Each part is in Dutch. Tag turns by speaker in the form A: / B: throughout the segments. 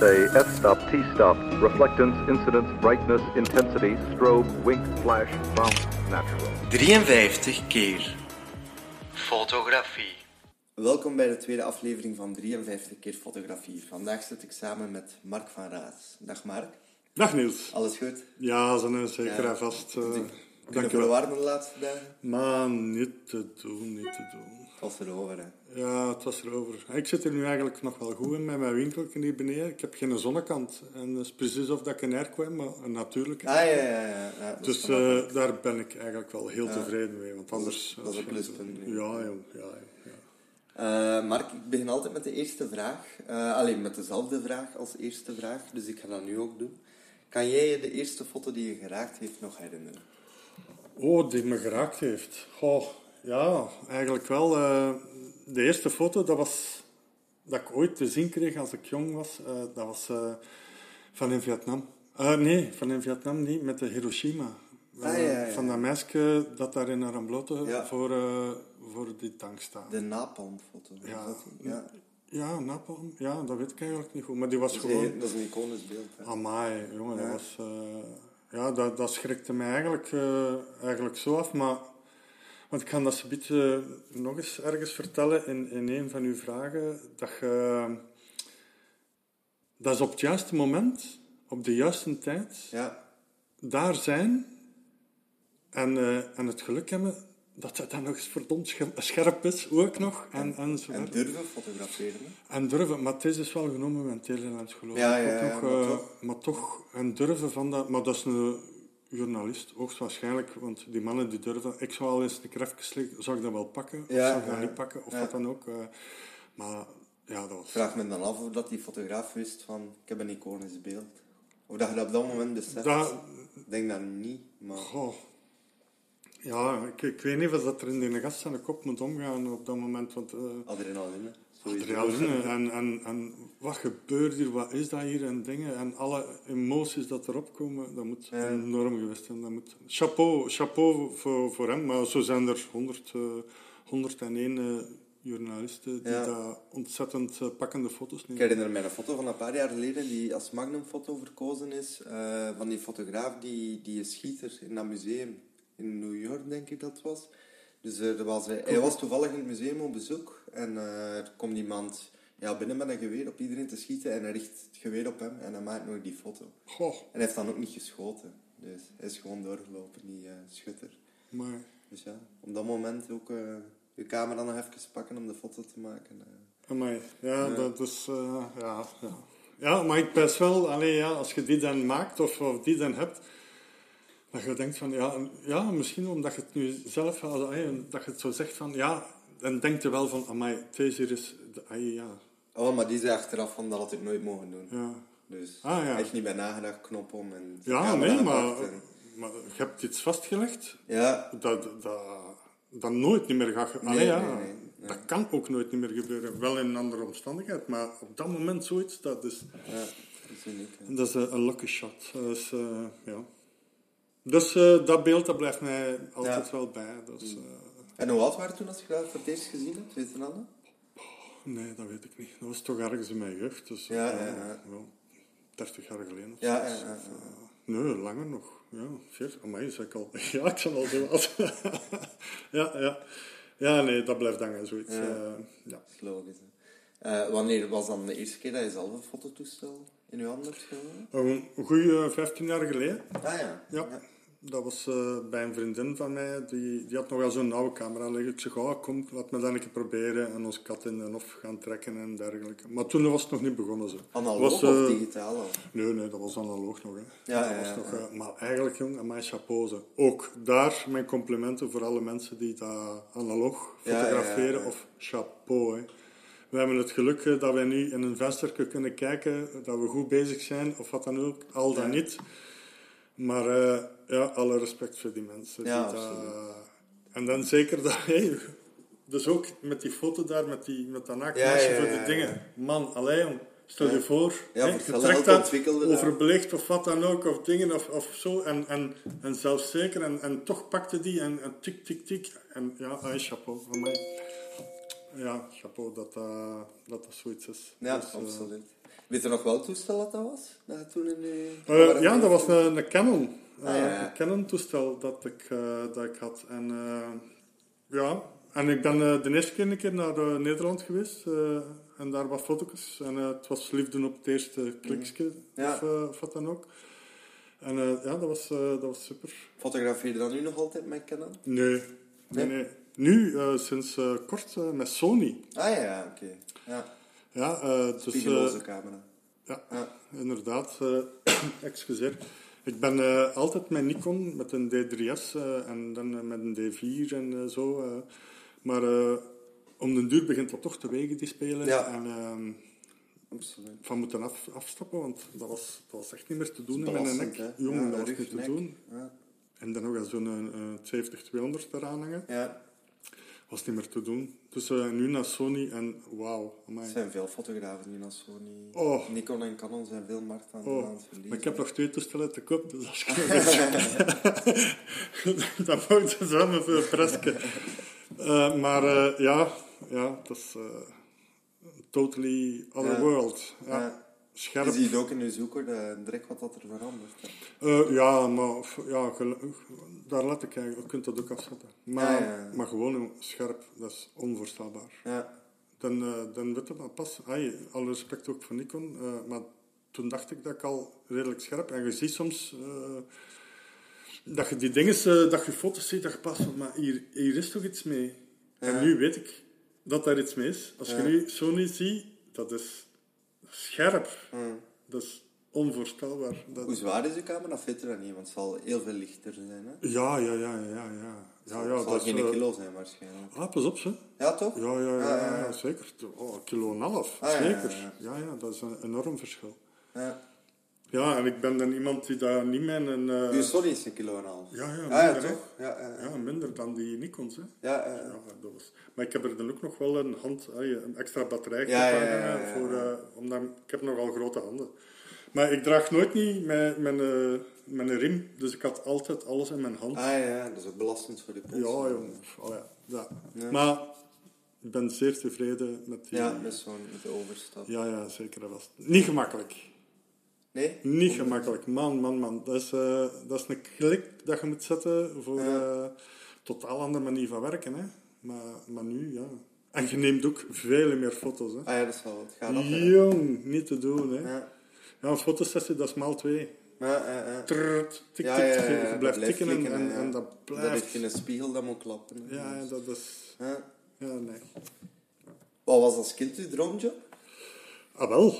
A: Say f-stop, t-stop, reflectance, incidence, brightness, intensity, strobe, wink, flash, bounce, natural.
B: 53 keer fotografie.
C: Welkom bij de tweede aflevering van 53 keer fotografie. Vandaag zit ik samen met Mark van Raas. Dag Mark,
D: Dag Niels.
C: alles goed?
D: Ja, ze zijn zeker
C: Ja.
D: en vast. eh
C: Dank je
D: wel.
C: warm de laatste dagen?
D: Maar niet te doen, niet te doen.
C: Het was erover, hè.
D: Ja, het was erover. Ik zit er nu eigenlijk nog wel goed in met mijn winkeltje hier beneden. Ik heb geen zonnekant. En het is precies of dat ik een air kwam, maar een natuurlijke.
C: Ah, ja, ja, ja. dat
D: Dus eh, daar ben ik eigenlijk wel heel tevreden mee. Want anders...
C: dat is een pluspunt,
D: Ja, jong. Ja, ja.
C: Eh, Mark, ik begin altijd met de eerste vraag. Eh, alleen met dezelfde vraag als eerste vraag, dus ik ga dat nu ook doen. Kan jij je de eerste foto die je geraakt heeft nog herinneren?
D: Oh, die me geraakt heeft. Goh, ja, eigenlijk wel. De eerste foto, dat was... Dat ik ooit te zien kreeg als ik jong was, eh, dat was eh, van in Vietnam. Eh, nee, van in Vietnam niet, met de Hiroshima.
C: Ah, ja, ja, ja.
D: Van dat meisje dat daar in Aramblote
C: Ja.
D: voor, voor die tank staat.
C: De napalmfoto.
D: Ja.
C: dat ja.
D: Ja, Napalm. Ja, dat weet ik eigenlijk niet goed. Maar die was
C: Dat,
D: gewoon...
C: dat is een iconisch beeld. Hè.
D: Amai, jongen,
C: Ja.
D: dat was... ja, dat, dat schrikte mij eigenlijk, eigenlijk zo af, maar... Want ik ga dat een beetje nog eens ergens vertellen in, in een van uw vragen, dat je... Dat is op het juiste moment, op de juiste tijd,
C: Ja,
D: daar zijn en, eh, en het geluk hebben dat het dan nog eens verdomd scher- scherp is, ook nog, en, en zo
C: en durven fotograferen. Hè.
D: En durven, maar het is dus wel genomen met Telelens geloof
C: Ja,
D: ik.
C: ja, ja, maar
D: eh,
C: toch.
D: maar toch, en durven van dat... Maar dat is een journalist, hoogstwaarschijnlijk, want die mannen die durven... Ik zou al eens een even liggen, zou ik dat wel pakken? Of zou ik dat
C: ja.
D: niet pakken? Of wat dan ook. eh, maar ja, dat was...
C: Vraag me dan af of dat die fotograaf wist van, ik heb een iconisch beeld. Of dat je dat op dat moment beseft.
D: Dat-
C: Ik denk dat niet, maar...
D: Goh. Ja, ik, ik weet niet of dat er in die gast zijn kop moet omgaan op dat moment, want... eh,
C: Adrenaline. Sowieso.
D: Adrenaline en, en, en wat gebeurt hier, wat is dat hier en dingen en alle emoties dat erop komen, dat moet
C: Ja.
D: enorm geweest zijn. Dat moet, chapeau, chapeau voor, voor hem, maar zo zijn er 100, eh 101 eh, journalisten die
C: Ja.
D: daar ontzettend eh, pakkende foto's
C: Ik
D: nemen.
C: herinner mij een foto van een paar jaar geleden die als magnumfoto verkozen is. eh, van die fotograaf die, die schieter in dat museum in New York, denk ik dat was. Dus eh, er was, eh, hij was toevallig in het museum op bezoek. En eh, er komt iemand ja, binnen met een geweer op iedereen te schieten. En hij richt het geweer op hem en hij maakt nog die foto.
D: Goh,
C: En hij heeft dan ook niet geschoten. Dus hij is gewoon doorgelopen, die eh, schutter.
D: maar
C: Dus ja, op dat moment ook eh, je camera nog even pakken om de foto te maken. eh.
D: Amai, ja, dat is... eh, ja, ja. ja, maar ik best wel, allee, ja, als je die dan maakt of, of die dan hebt, dat je denkt van, ja, ja misschien omdat je het nu zelf, allee, dat je het zo zegt van, ja, dan denk je wel van, amai, deze is, de- ai, ja,
C: Oh, maar die zei achteraf van dat had ik nooit mogen doen.
D: ja.
C: Dus
D: Ah, ja.
C: echt niet bij nagedacht, knop om en
D: Ja, nee, maar,
C: en-
D: maar je hebt iets vastgelegd
C: Ja,
D: dat, dat, dat nooit niet meer gaat... ge- Allee,
C: Nee,
D: ja,
C: nee, nee, nee.
D: Dat kan ook nooit niet meer gebeuren. Wel in een andere omstandigheid, maar op dat moment zoiets, dat is...
C: ja, dat is uniek. hè.
D: Dat is een lucky shot. Dat is, eh, ja. Dus eh, dat beeld dat blijft mij altijd
C: Ja.
D: wel bij. Dus, eh,
C: En hoe oud waren toen als je dat voor het eerst gezien hebt? Weet je dat
D: nee, dat weet ik niet. Dat was toch ergens in mijn jeugd. Dus,
C: Ja,
D: eh,
C: ja, ja.
D: wel 30 jaar geleden. of
C: Ja,
D: zo.
C: ja, ja, ja.
D: Of, nee, langer nog. Ja, 40. Amai, zeg ik al. Ja, ik ben al zo oud. ja, ja. Ja, nee, dat blijft hangen, zoiets.
C: Ja.
D: Ja.
C: is logisch. wanneer was dan de eerste keer dat je zelf een fototoestel in je hand hebt genomen?
D: Een een goede 15 jaar geleden.
C: Ah ja.
D: Ja, dat was eh, bij een vriendin van mij. Die, die had nog wel zo'n oude camera liggen. Ik zeg, oh, kom, laat me dan een keer proberen. En ons kat in de hof gaan trekken en dergelijke. Maar toen was het nog niet begonnen. Zo.
C: Analoog
D: was, eh,
C: of digitaal? Al?
D: Nee, nee, dat was analoog nog. Hè.
C: Ja, ja,
D: was
C: ja,
D: nog,
C: ja.
D: eh, maar eigenlijk, jong, aan mijn chapeau. zo. Ook daar mijn complimenten voor alle mensen die dat analoog fotograferen. Of chapeau, hè. We hebben het geluk eh, dat wij nu in een venster kunnen kijken, dat we goed bezig zijn, of wat dan ook, al dan niet. Maar eh, ja, alle respect voor die mensen.
C: Ja,
D: die dat-
C: absoluut.
D: en dan zeker dat, hey, dus ook met die foto daar, met, die, met dat
C: Ja, ja,
D: voor
C: ja.
D: dingen. Man, alleen stel je voor,
C: Ja,
D: je trekt dat overbelicht of wat dan ook, of dingen of, of zo. En, en, en zelfzeker, en, en toch pakte die en, en tik, tik, tik. En ja, ay, chapeau van mij. Ja, chapeau dat, dat dat, dat zoiets is.
C: Ja,
D: Dus, eh,
C: absoluut. Weet je nog welk toestel dat dat was? Dat toen in.
D: Eh, ja, dat was een, een Canon.
C: Ah, ja, ja.
D: Een Canon-toestel dat, ik, eh, dat ik had. En, eh, ja, en ik ben eh, de eerste keer een keer naar eh, Nederland geweest. eh, en daar wat foto's. En eh, het was liefde op het eerste kliksje.
C: Ja.
D: Of, eh, of wat dan ook. En eh, ja, dat was, eh, dat was super.
C: Fotografeer je dan nu nog altijd met Canon?
D: Nee, nee,
C: Nee?
D: nee. Nu, eh, sinds eh, kort, eh, met Sony.
C: Ah ja, ja, oké. Ja,
D: Ja, eh, dus...
C: camera.
D: Ja,
C: Ja.
D: inderdaad. eh, excuseer. Ik ben altijd met Nikon, met een D3S eh, en dan met een D4 en zo. maar om den duur begint dat toch te wegen, die spelen.
C: Ja.
D: En ehm, van moeten af, afstappen, want dat was, dat was echt niet meer te doen in mijn
C: belastend,
D: nek. Jongen,
C: Ja,
D: dat was niet te
C: nek.
D: doen.
C: Ja.
D: En dan nog eens zo'n uh, 70-200 eraan hangen.
C: ja,
D: Was niet meer te doen. Dus eh, nu naar Sony en wauw.
C: er zijn veel fotografen die naar Sony...
D: Oh.
C: Nikon en Canon zijn veel markt aan,
D: Oh,
C: aan het verliezen.
D: maar ik heb nog twee toestellen te koop, dus als ik Dan moet je samen voor presken. Eh, maar eh, ja, ja, dat is totally other
C: Ja.
D: world. Ja.
C: Ja.
D: Scherp.
C: Je ziet ook in je zoeker de, direct wat dat er verandert.
D: Eh, ja, maar ja, daar let ik eigenlijk. Je kunt dat ook afzetten. Maar,
C: Ja, ja, ja.
D: maar gewoon scherp, dat is onvoorstelbaar.
C: Ja.
D: Dan, eh dan weet je dat pas. Alle respect ook voor Nikon. eh, maar toen dacht ik dat ik al redelijk scherp. En je ziet soms dat je die dingen, dat je foto's ziet, dat je pas van, maar hier, hier is toch iets mee. En nu weet ik dat daar iets mee is. Als je nu Sony ziet, dat is scherp. Dat is onvoorstelbaar. Dat,
C: Hoe zwaar is je camera? Je dat niet, want het zal heel veel lichter zijn. Hè?
D: ja, ja, ja, ja, ja. Ja, ja,
C: het zal
D: dat
C: geen
D: eh,
C: kilo zijn waarschijnlijk.
D: Ah, pas op, ze.
C: Ja, toch?
D: Ja, ja, ja,
C: Ah,
D: ja,
C: ja, ja.
D: zeker. Oh, een kilo en een half,
C: Ah,
D: zeker.
C: ja.
D: Ja, ja, dat is een enorm verschil.
C: Ja.
D: Ja, en ik ben dan iemand die daar niet met een... eh,
C: Uw Sony is een kilo en een half.
D: Ja, ja,
C: Ah, ja,
D: minder, hè.
C: toch? Ja, ja, ja.
D: Ja, minder dan die Nikons, hè.
C: ja, ja.
D: Ja, dat was... Maar ik heb er dan ook nog wel een hand, ja, een extra batterij
C: Ja, ja, ja, ja, ja.
D: Voor, eh, omdat ik heb nogal grote handen. Maar ik draag nooit niet een, met een riem, dus ik had altijd alles in mijn hand.
C: Ah ja, dat is ook belastend voor de pols.
D: ja, jong. Oh, ja. Ja. Maar ik ben zeer tevreden met die...
C: Ja, met zo'n overstap.
D: ja, ja, zeker. Dat was niet gemakkelijk.
C: Nee?
D: Niet gemakkelijk. Man, man, man. Dat is, eh, dat is een klik dat je moet zetten voor eh totaal andere manier van werken. Hè. Maar, maar nu, ja. En je neemt ook veel meer foto's. Hè.
C: Ah ja, dat is wel het gaat af.
D: Jong, niet te doen. Hè.
C: Ja.
D: Ja, een fotosessie, dat is maal twee.
C: Ja, ja, ja.
D: Trrrt, tik, tik,
C: Ja, ja, ja,
D: je-
C: dat
D: blijft tikken en, en, dat
C: Dat
D: blijft...
C: heeft geen spiegel dat moet klappen. hè.
D: Ja, dat is...
C: Ja.
D: Ja, nee.
C: Wat was als kind uw droomjob?
D: Ah, wel.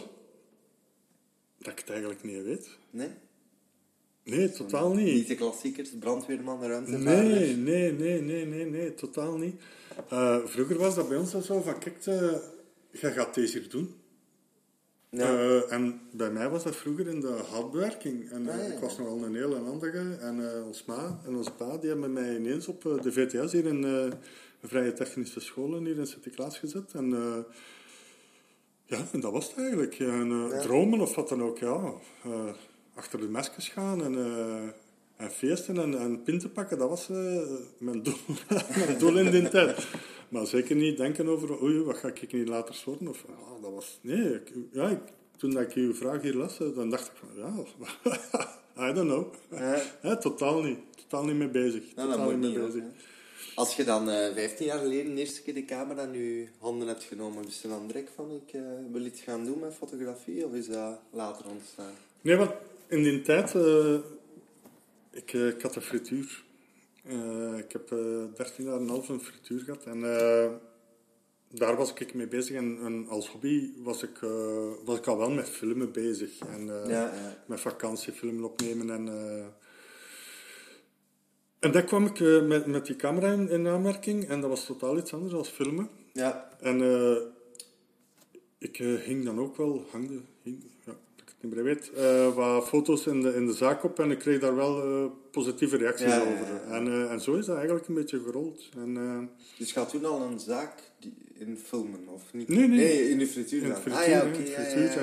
D: Dat ik het eigenlijk niet weet.
C: Nee?
D: Nee, totaal niet.
C: Niet de klassiekers, brandweerman, ruimtevaarder?
D: Nee, nee, nee, nee, nee, nee, totaal niet. Eh, vroeger was dat bij ons al zo van, kijk, eh, je gaat deze hier doen.
C: Ja.
D: Eh, en bij mij was dat vroeger in de houtbewerking. En
C: Ah, ja.
D: ik was nogal een hele handige. En ons ma en onze pa die hebben mij ineens op de VTS hier in de Vrije Technische Scholen hier in Sint-Niklaas gezet. En ja, en dat was het eigenlijk. Eh, Dromen of wat dan ook, ja. Eh, achter de mesjes gaan en, eh, en feesten en, en pinten pakken, dat was mijn, doel, mijn doel in die tijd. Maar zeker niet denken over, oei, wat ga ik niet later worden? Of, ja, dat was, nee, ik- ja, ik, toen dat ik uw vraag hier las, dan dacht ik van, ja, I don't know.
C: Ja.
D: Totaal niet. Totaal niet mee bezig. Totaal niet mee bezig.
C: Als je dan eh 15 jaar geleden de eerste keer de camera in je handen hebt genomen, wist je dan direct van ik eh, wil iets gaan doen met fotografie of is dat later ontstaan?
D: Nee, want in die tijd, eh, ik, ik had een frituur. Ik heb eh 13 jaar en een half een frituur gehad. En daar was ik mee bezig. En, en als hobby was ik, was ik al wel met filmen bezig. En,
C: Ja, ja.
D: Met vakantiefilmen opnemen. En, en daar kwam ik eh, met, met die camera in, in aanmerking. En dat was totaal iets anders dan filmen.
C: Ja,
D: En eh, ik eh, hing dan ook wel, hangde, hing, ja, dat ik het niet meer weet, wat foto's in de, in de zaak op en ik kreeg daar wel positieve reacties
C: Ja,
D: over.
C: ja, ja.
D: En, en zo is dat eigenlijk een beetje gerold. En,
C: dus je had toen al een zaak die, in filmen, of niet?
D: Nee, nee.
C: in de frituur
D: in
C: dan.
D: het frituur,
C: ah ja,
D: frituur.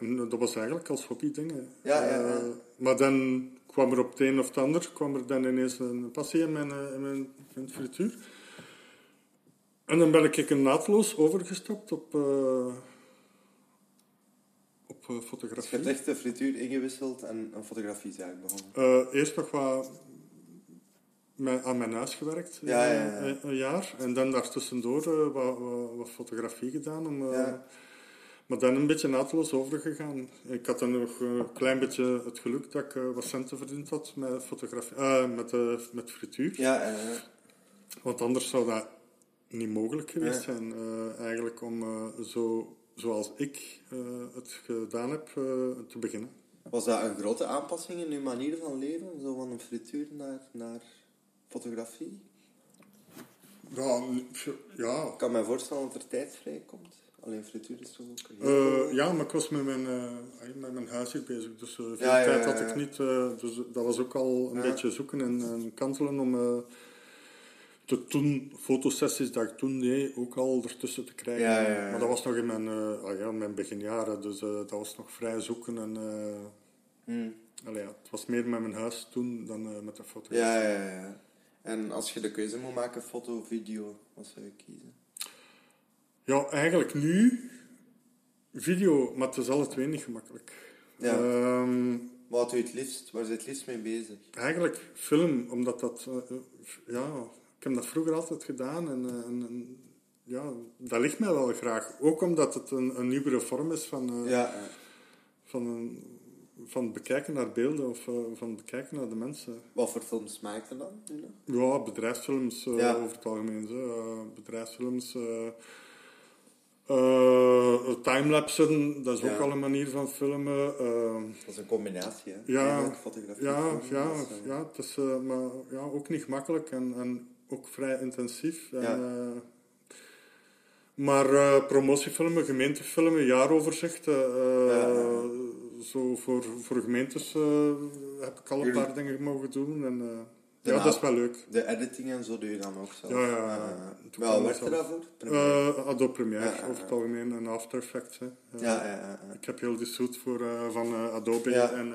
D: En, dat was eigenlijk als hobby dingen.
C: Ja, ja, ja.
D: Maar dan kwam er op het een of het ander, kwam er dan ineens een passie in mijn, eh, in mijn, in het frituur. En dan ben ik naadloos overgestapt op, eh, eh,
C: Dus
D: fotografie.
C: je hebt echt de frituur ingewisseld en een fotografiezaak begonnen.
D: Eh, eerst nog wat met- aan mijn huis gewerkt,
C: Ja,
D: eh,
C: ja, ja.
D: Een, een jaar. En dan daartussendoor eh, wat, wat, wat fotografie gedaan. Om, eh. Maar dan een beetje naadloos overgegaan. Ik had dan nog een klein beetje het geluk dat ik eh, wat centen verdiend had met, fotografie, eh, met, eh, met frituur.
C: Ja,
D: Want anders zou dat niet mogelijk geweest zijn. eigenlijk om zo, zoals ik het gedaan heb, te beginnen.
C: was dat een grote aanpassing in uw manier van leven? Zo van een frituur naar, naar fotografie?
D: Ja, ja,
C: Ik kan me voorstellen dat er tijd vrij komt. Alleen frituur is toch ook
D: Eh, ja, maar ik was met mijn, eh, met mijn huis hier bezig, dus eh, veel
C: Ja,
D: tijd had ik niet. dus dat was ook al een beetje zoeken en, en kantelen om de toen, fotosessies dat ik toen deed ook al ertussen te krijgen. Maar dat was nog in mijn, ah ja, mijn beginjaren, dus dat was nog vrij zoeken. En,
C: Hmm.
D: allee, ja, het was meer met mijn huis toen dan met de fotografie.
C: Ja, ja, ja. En als je de keuze moet maken, foto, video, wat zou je kiezen?
D: Ja, eigenlijk nu video, maar het is alle twee niet gemakkelijk.
C: Ja.
D: Ehm,
C: Wat doe je het liefst? Waar zit het liefst mee bezig?
D: Eigenlijk film, omdat dat... eh, eh, ja, ik heb dat vroeger altijd gedaan en, eh, en, en ja, dat ligt mij wel graag. Ook omdat het een, een nieuwere vorm is van,
C: Ja,
D: van, een, van het bekijken naar beelden of van het bekijken naar de mensen.
C: wat voor films maak je dan?
D: Ja, bedrijfsfilms
C: Ja.
D: over het algemeen. Zo. bedrijfsfilms. Eh, timelapsen, dat is ook al een manier van filmen. eh,
C: Dat is een combinatie, hè?
D: Ja,
C: fotografie.
D: Ja, ja,
C: is, eh,
D: ja, het is maar, ja, ook niet gemakkelijk en, en ook vrij intensief. En,
C: Ja.
D: maar promotiefilmen, gemeentefilmen, jaaroverzichten.
C: Ja.
D: Zo voor, voor gemeentes heb ik al een
C: Jullie-
D: paar dingen mogen doen. En, ja, dat is wel leuk.
C: De editing en zo doe je dan ook zelf?
D: Ja, ja, ja.
C: Eh, wel, werkt er daarvoor? Premiere?
D: Eh Adobe Premiere
C: Ja, ja,
D: over het algemeen en After Effects. Hè. Eh,
C: ja, ja.
D: Ik heb heel die suite voor, van Adobe
C: Ja.
D: en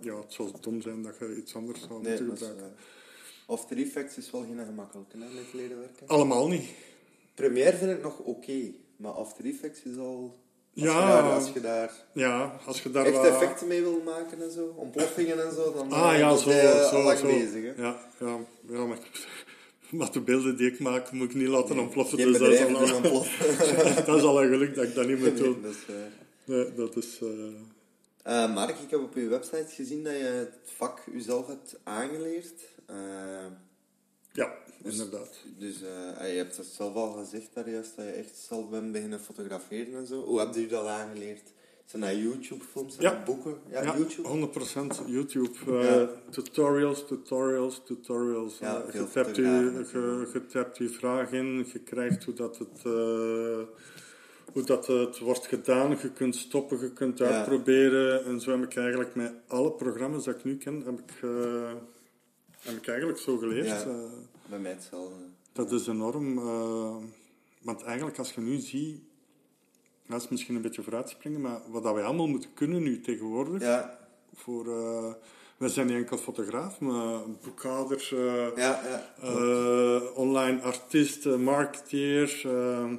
D: ja, het zou dom zijn dat je iets anders zou
C: Nee,
D: moeten gebruiken.
C: After Effects is wel geen gemakkelijke, hè, met leden werken.
D: Allemaal niet.
C: Premiere vind ik nog oké, maar After Effects is al... Als,
D: Ja.
C: je daar, als je daar
D: Ja, als je daar
C: echt
D: wat-
C: effecten mee wil maken en zo, ontploffingen en zo, dan
D: Ah
C: eh,
D: ja,
C: dan
D: zo,
C: ben je
D: zo,
C: al lang
D: zo.
C: bezig. Hè?
D: Ja, ja, ja maar, maar de beelden die ik maak moet ik niet laten ontploffen. Dus dat is, al, dat is al een geluk dat ik dat niet moet doen.
C: dat is, waar.
D: Nee, dat is... eh,
C: Eh, Mark, ik heb op uw website gezien dat je het vak uzelf hebt aangeleerd.
D: Ja, inderdaad.
C: dus eh, je hebt het zelf al gezegd daar juist, dat je echt zelf bent beginnen fotograferen en zo. Hoe heb je dat aangeleerd? Zijn dat YouTube-films? Zijn
D: Ja.
C: dat boeken? Ja,
D: Ja,
C: YouTube?
D: 100% YouTube. eh,
C: Ja.
D: Tutorials, tutorials, tutorials.
C: Ja,
D: Eh, je tapt
C: fotografen
D: je, je, tapt je vraag in, je krijgt hoe dat het... hoe dat het wordt gedaan, je kunt stoppen, je kunt uitproberen. En zo heb ik eigenlijk met alle programma's dat ik nu ken, heb ik, heb ik eigenlijk zo geleerd.
C: Ja.
D: Eh,
C: Bij mij hetzelfde.
D: dat is enorm. eh, want eigenlijk, als je nu ziet, dat is misschien een beetje vooruitspringen, maar wat dat wij allemaal moeten kunnen nu tegenwoordig,
C: Ja,
D: voor, eh, wij zijn niet enkel fotograaf, maar boekhouder, eh,
C: ja, ja.
D: online artiest, eh, marketeer. eh,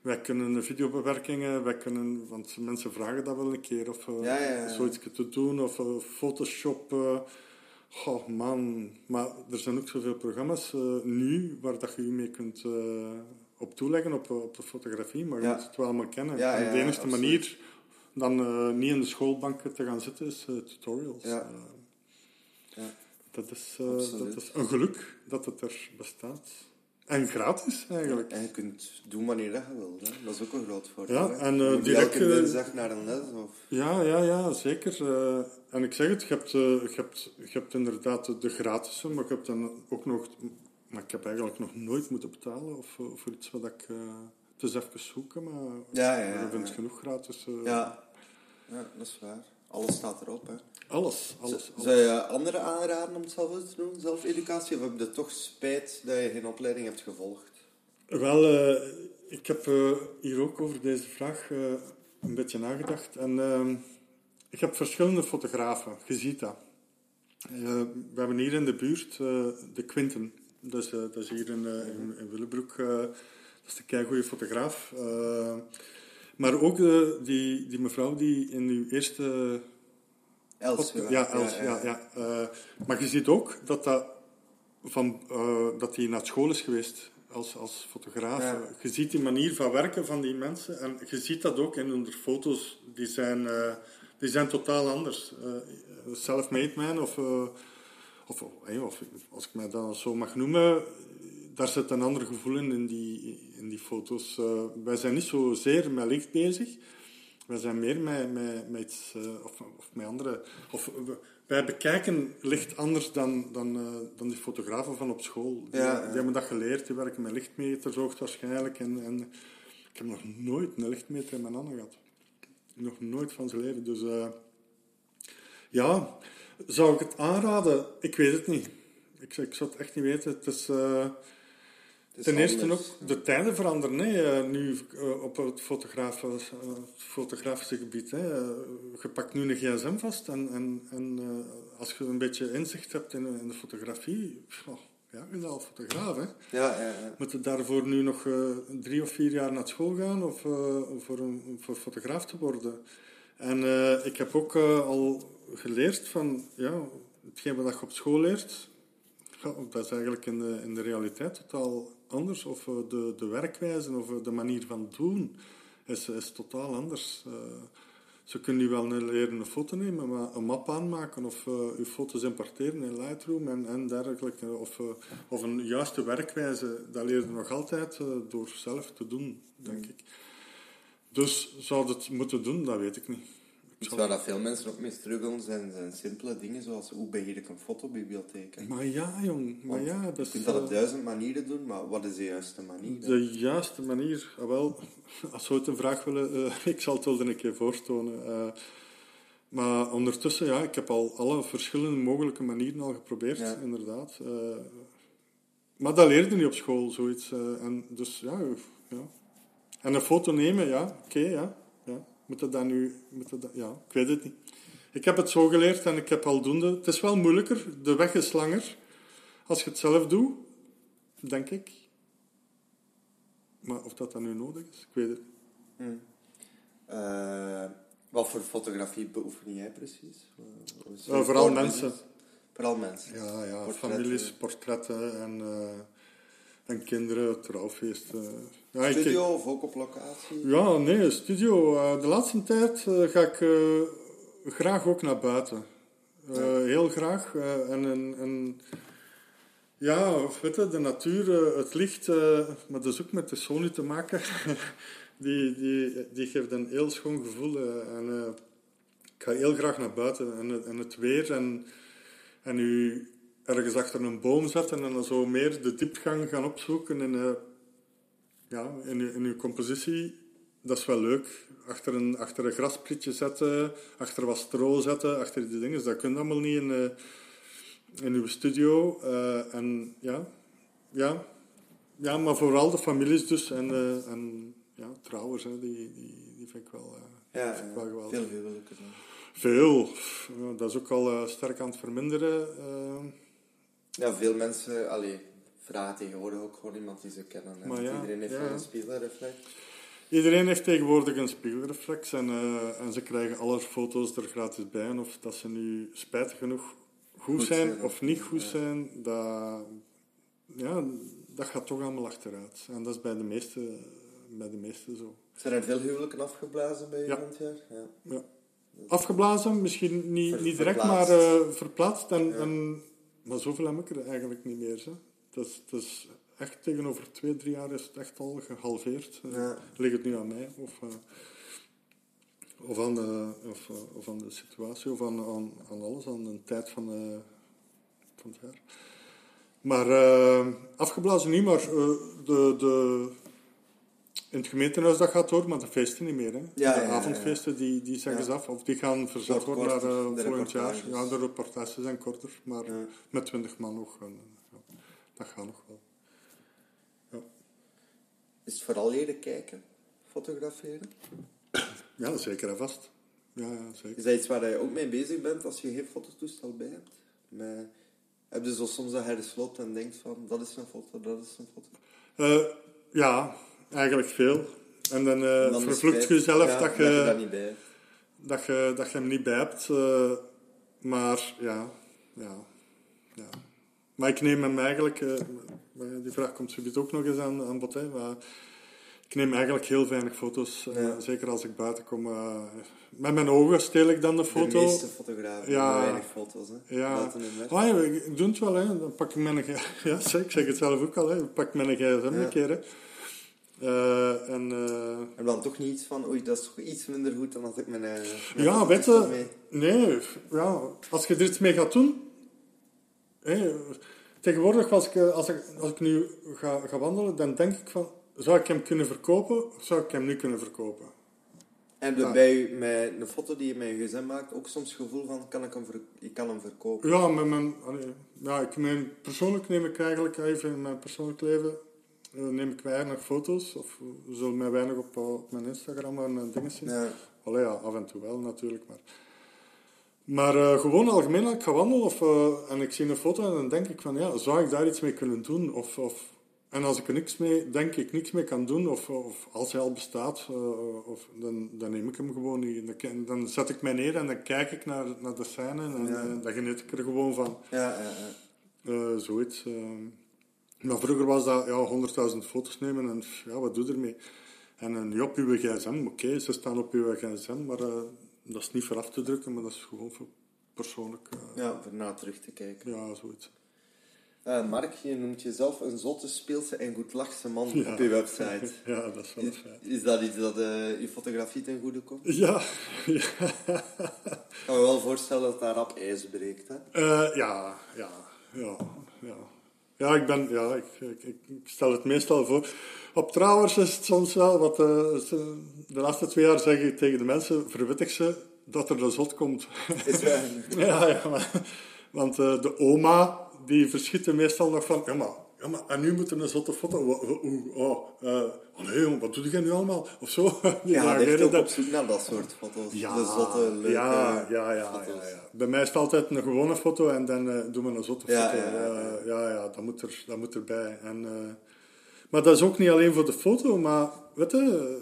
D: wij kunnen videobewerkingen, wij kunnen, want mensen vragen dat wel een keer, of zoiets te doen, of Photoshop. Eh, Goh, man. Maar er zijn ook zoveel programma's eh, nu waar dat je je mee kunt eh, op toeleggen op, op de fotografie, maar je
C: Ja.
D: moet het wel allemaal kennen.
C: Ja,
D: en
C: ja,
D: de enige manier dan eh, niet in de schoolbanken te gaan zitten is eh, tutorials. Eh, dat, is, eh, dat is een geluk dat het er bestaat. En gratis eigenlijk.
C: En je kunt doen wanneer dat je wilt. Hè. Dat is ook een groot voordeel.
D: Ja, en,
C: moet
D: direct,
C: elke
D: eh,
C: dinsdag naar een les. Of...
D: Ja, ja, ja, zeker. Eh, en ik zeg het, je hebt, eh, je hebt, je hebt inderdaad de, gratis, maar je hebt dan ook nog... Maar ik heb eigenlijk nog nooit moeten betalen of, voor iets wat ik... het is even zoeken, maar
C: Ja, ja, ja,
D: je vindt
C: ja.
D: genoeg gratis.
C: Ja. ja, dat is waar. Alles staat erop. Hè.
D: Alles, alles. alles.
C: Zou je anderen aanraden om hetzelfde te doen, zelfeducatie? Of heb je toch spijt dat je geen opleiding hebt gevolgd?
D: Wel, eh, ik heb eh, hier ook over deze vraag eh, een beetje nagedacht. En ik heb verschillende fotografen, je ziet dat. We hebben hier in de buurt de Quinten. Dat is, dat is hier in, in, in Willebroek. dat is een keigoede fotograaf. Maar ook eh, die, die mevrouw die in uw eerste...
C: Els.
D: ja, Els, ja, ja. Eh, maar je ziet ook dat dat, van, eh, dat die naar school is geweest als, als fotograaf.
C: Ja.
D: Je ziet die manier van werken van die mensen. En je ziet dat ook in hun foto's. Die zijn, die zijn totaal anders. Eh, Self-made man of... of, of als ik mij dat zo mag noemen, daar zit een ander gevoel in, in die, in die foto's. Eh, wij zijn niet zozeer met licht bezig. Wij zijn meer met, met, met iets, eh, of, of met andere... Of, wij bekijken licht anders dan, dan, eh, dan die fotografen van op school. Die,
C: Ja, ja.
D: die hebben dat geleerd, die werken met lichtmeters hoogstwaarschijnlijk. En, en ik heb nog nooit een lichtmeter in mijn handen gehad. Nog nooit van zijn leven. Dus ja, zou ik het aanraden? Ik weet het niet. Ik, ik zou het echt niet weten. Het is,
C: Het is
D: ten eerste ook, de tijden veranderen hè, nu eh, op het fotografische, eh, fotografische gebied. Hè. Eh, Je pakt nu een gsm vast en, en, en als je een beetje inzicht hebt in, in de fotografie, oh, ja, je bent al fotograaf. Hè.
C: Ja, ja, ja.
D: Moet je daarvoor nu nog drie of vier jaar naar school gaan of voor, een, voor fotograaf te worden? En ik heb ook al geleerd van, ja, hetgeen wat je op school leert, ja, dat is eigenlijk in de, in de realiteit totaal anders. Of eh, de, de werkwijze of eh, de manier van doen is, is totaal anders. Eh, ze kunnen nu wel leren een foto nemen, maar een map aanmaken of eh uw foto's importeren in Lightroom en, en dergelijke. Of, of een juiste werkwijze, dat leer je nog altijd door zelf te doen, denk ik. Dus zou het moeten doen, dat weet ik niet. Ik
C: Iets
D: zou-
C: waar dat veel mensen ook mee struggelen zijn, zijn simpele dingen zoals hoe beheer ik een fotobibliotheek. hè?
D: Maar ja, jong. Maar
C: Want
D: ja,
C: je
D: dat is...
C: kunt dat op
D: eh,
C: duizend manieren doen, maar wat is de juiste manier? hè?
D: De juiste manier, ah, wel, als ze ooit een vraag willen, eh, ik zal het wel een keer voortonen. eh. maar ondertussen, ja, ik heb al alle verschillende mogelijke manieren al geprobeerd,
C: Ja.
D: inderdaad. maar dat leerde niet op school, zoiets. en dus, ja, ja. En een foto nemen, ja, oké, ja. Moet dat dan nu, moet dat, dan- ja, ik weet het niet. Ik heb het zo geleerd en ik heb aldoende... Het is wel moeilijker, de weg is langer. Als je het zelf doet, denk ik. Maar of dat dan nu nodig is, ik weet het niet.
C: Eh, wat voor fotografie beoefen jij precies?
D: Eh, vooral mensen.
C: Vooral mensen.
D: Ja, ja
C: Portretten.
D: families, portretten en, eh, en kinderen, trouwfeesten. Ja, ik-
C: Studio of ook op locatie?
D: ja, nee, studio. Eh, de laatste tijd eh, ga ik eh, graag ook naar buiten. Heel graag. en, en, en ja, weet je, de natuur, het licht, maar dat is ook met de Sony te maken. die, die, die geeft een heel schoon gevoel. en, ik ga heel graag naar buiten. En, het- en het weer en, en u ergens achter een boom zetten en dan zo meer de diepgang gaan opzoeken eh, ja, in, uw, in uw compositie. Dat is wel leuk. Achter een, achter een grasprietje zetten, achter wat stro zetten, achter die dingen. Dat kun je allemaal niet in, eh, in uw studio. Eh, en ja, ja, ja, maar vooral de families dus. En, eh, en ja, trouwens, hè, die, die, die vind ik wel,
C: Ja,
D: vind ik wel geweldig.
C: veel.
D: Veel. Ja, dat is ook al sterk aan het verminderen.
C: Ja, veel mensen allee, vragen tegenwoordig ook gewoon iemand die ze kennen. hè.
D: Maar ja,
C: Iedereen heeft
D: ja.
C: wel een spiegelreflex.
D: Iedereen heeft tegenwoordig een spiegelreflex en, eh, en ze krijgen alle foto's er gratis bij. En of dat ze nu spijtig genoeg goed,
C: Goed
D: zijn
C: zijn,
D: of niet goed
C: ja.
D: zijn, dat, ja, dat gaat toch allemaal achteruit. En dat is bij de meeste, bij de meeste zo.
C: Zijn er veel huwelijken afgeblazen bij
D: Ja.
C: iemand jaar? Ja.
D: Ja. Afgeblazen, misschien niet,
C: Ver-
D: niet direct,
C: verplaatst.
D: maar eh, verplaatst. En,
C: Ja.
D: en, maar zoveel heb ik er eigenlijk niet meer. Hè. Dat, is, echt tegenover twee, drie jaar is het echt al gehalveerd. Eh,
C: Ja.
D: Ligt het nu aan mij? Of, eh, of, aan de, of, eh, of aan de situatie, of aan, aan, aan alles, aan de tijd van, van het jaar. Maar afgeblazen niet, maar de, de, in het gemeentehuis dat gaat door, maar de feesten niet meer. Hè.
C: ja,
D: de
C: ja,
D: avondfeesten die, die zeggen ze af, of die gaan verzet worden naar
C: de
D: volgend jaar. Ja, de reportages zijn korter, maar met twintig man nog. Dat gaat nog wel. Ja.
C: Is het vooral leren kijken, fotograferen?
D: ja, zeker en vast. Ja, ja, zeker.
C: Is dat iets waar je ook mee bezig bent als je geen fototoestel bij hebt? Met, heb je zo soms dat je er slot en denkt van, dat is een foto, dat is een foto?
D: Eh, ja, eigenlijk veel. En dan,
C: Dan is
D: vervloekt je jezelf
C: ja,
D: dat, je,
C: dat je daar niet bij hebt.
D: dat, je, dat je hem niet bij hebt. eh, maar ja, ja, ja. Maar ik neem hem eigenlijk... eh, die vraag komt zoiets ook nog eens aan, aan bod. Hè, maar ik neem eigenlijk heel weinig foto's. eh, zeker als ik buiten kom. eh, met mijn ogen steel ik dan de foto.
C: De meeste fotografen
D: Ja.
C: weinig foto's, hè.
D: Ja, ah, ja ik, ik doe het wel. Hè. Dan pak ik mijn... Ja, ik zeg het zelf ook al. Hè. Ik pak mijn gsm
C: Ja.
D: een keer. Hè. En...
C: En dan toch niet van, oei, dat is toch iets minder goed dan als ik mijn... mijn
D: Ja, weet je, nee, ja, als je er iets mee gaat doen. Tegenwoordig, als ik, eh, als, ik, als ik nu ga, ga wandelen, dan denk ik van: zou ik hem kunnen verkopen of zou ik hem niet kunnen verkopen?
C: En
D: Ja.
C: bij met een foto die je met je gsm maakt, ook soms het gevoel van, kan ik hem, ik kan hem verkopen.
D: Ja, met mijn, allee, ja ik mijn, persoonlijk neem ik eigenlijk even in mijn persoonlijk leven. eh, neem ik weinig foto's, of zullen mij weinig op, eh, op mijn Instagram en dingen zien.
C: Ja.
D: Allee, ja, af en toe wel natuurlijk, maar... Maar eh, gewoon algemeen, als ik ga wandelen of, eh, en ik zie een foto en dan denk ik van, ja, zou ik daar iets mee kunnen doen? Of, of, en als ik er niks mee, denk ik, niks mee kan doen, of, of als hij al bestaat, eh, of, dan, dan neem ik hem gewoon niet. Dan, dan zet ik mij neer en dan kijk ik naar, naar de scène en
C: Ja.
D: dan geniet ik er gewoon van.
C: Ja, ja, ja.
D: Zoiets. Maar vroeger was dat ja, 100.000 foto's nemen en ja, wat doe je ermee? En nu op uw gsm, oké, ze staan op uw gsm, maar dat is niet voor af te drukken, maar dat is gewoon voor persoonlijk. eh,
C: Ja, voor na terug te kijken.
D: ja, zoiets.
C: Eh, Mark, je noemt jezelf een zotte, speelse en goed lachse man
D: Ja.
C: op je website.
D: Ja, dat is wel fijn.
C: is dat iets dat eh, je fotografie ten goede komt?
D: Ja, ja.
C: Ik kan me wel voorstellen dat daar rap ijs breekt. Hè?
D: Ja, ja, ja, ja. Ja, ik ben, ja, ik, ik, ik stel het meestal voor. Op trouwens is het soms wel, wat eh, ze- de laatste twee jaar zeg ik tegen de mensen, verwittig ze dat er een zot komt.
C: Is
D: ja, ja, maar, want eh, de oma, die verschiet er meestal nog van, ja maar, ja maar, en nu moet er een zotte foto, oh, eh, allee jong, wat doe jij nu allemaal? Of zo.
C: Ja, ook
D: dan-
C: op zoek naar dat soort foto's.
D: ja,
C: de zotte, leuke
D: ja, ja, ja,
C: foto's.
D: ja. Bij mij is het altijd een gewone foto en dan eh, doen we een zotte foto.
C: ja, ja, ja.
D: Eh, ja, ja, dat, moet er, dat moet erbij. En, eh, maar dat is ook niet alleen voor de foto, maar weet je,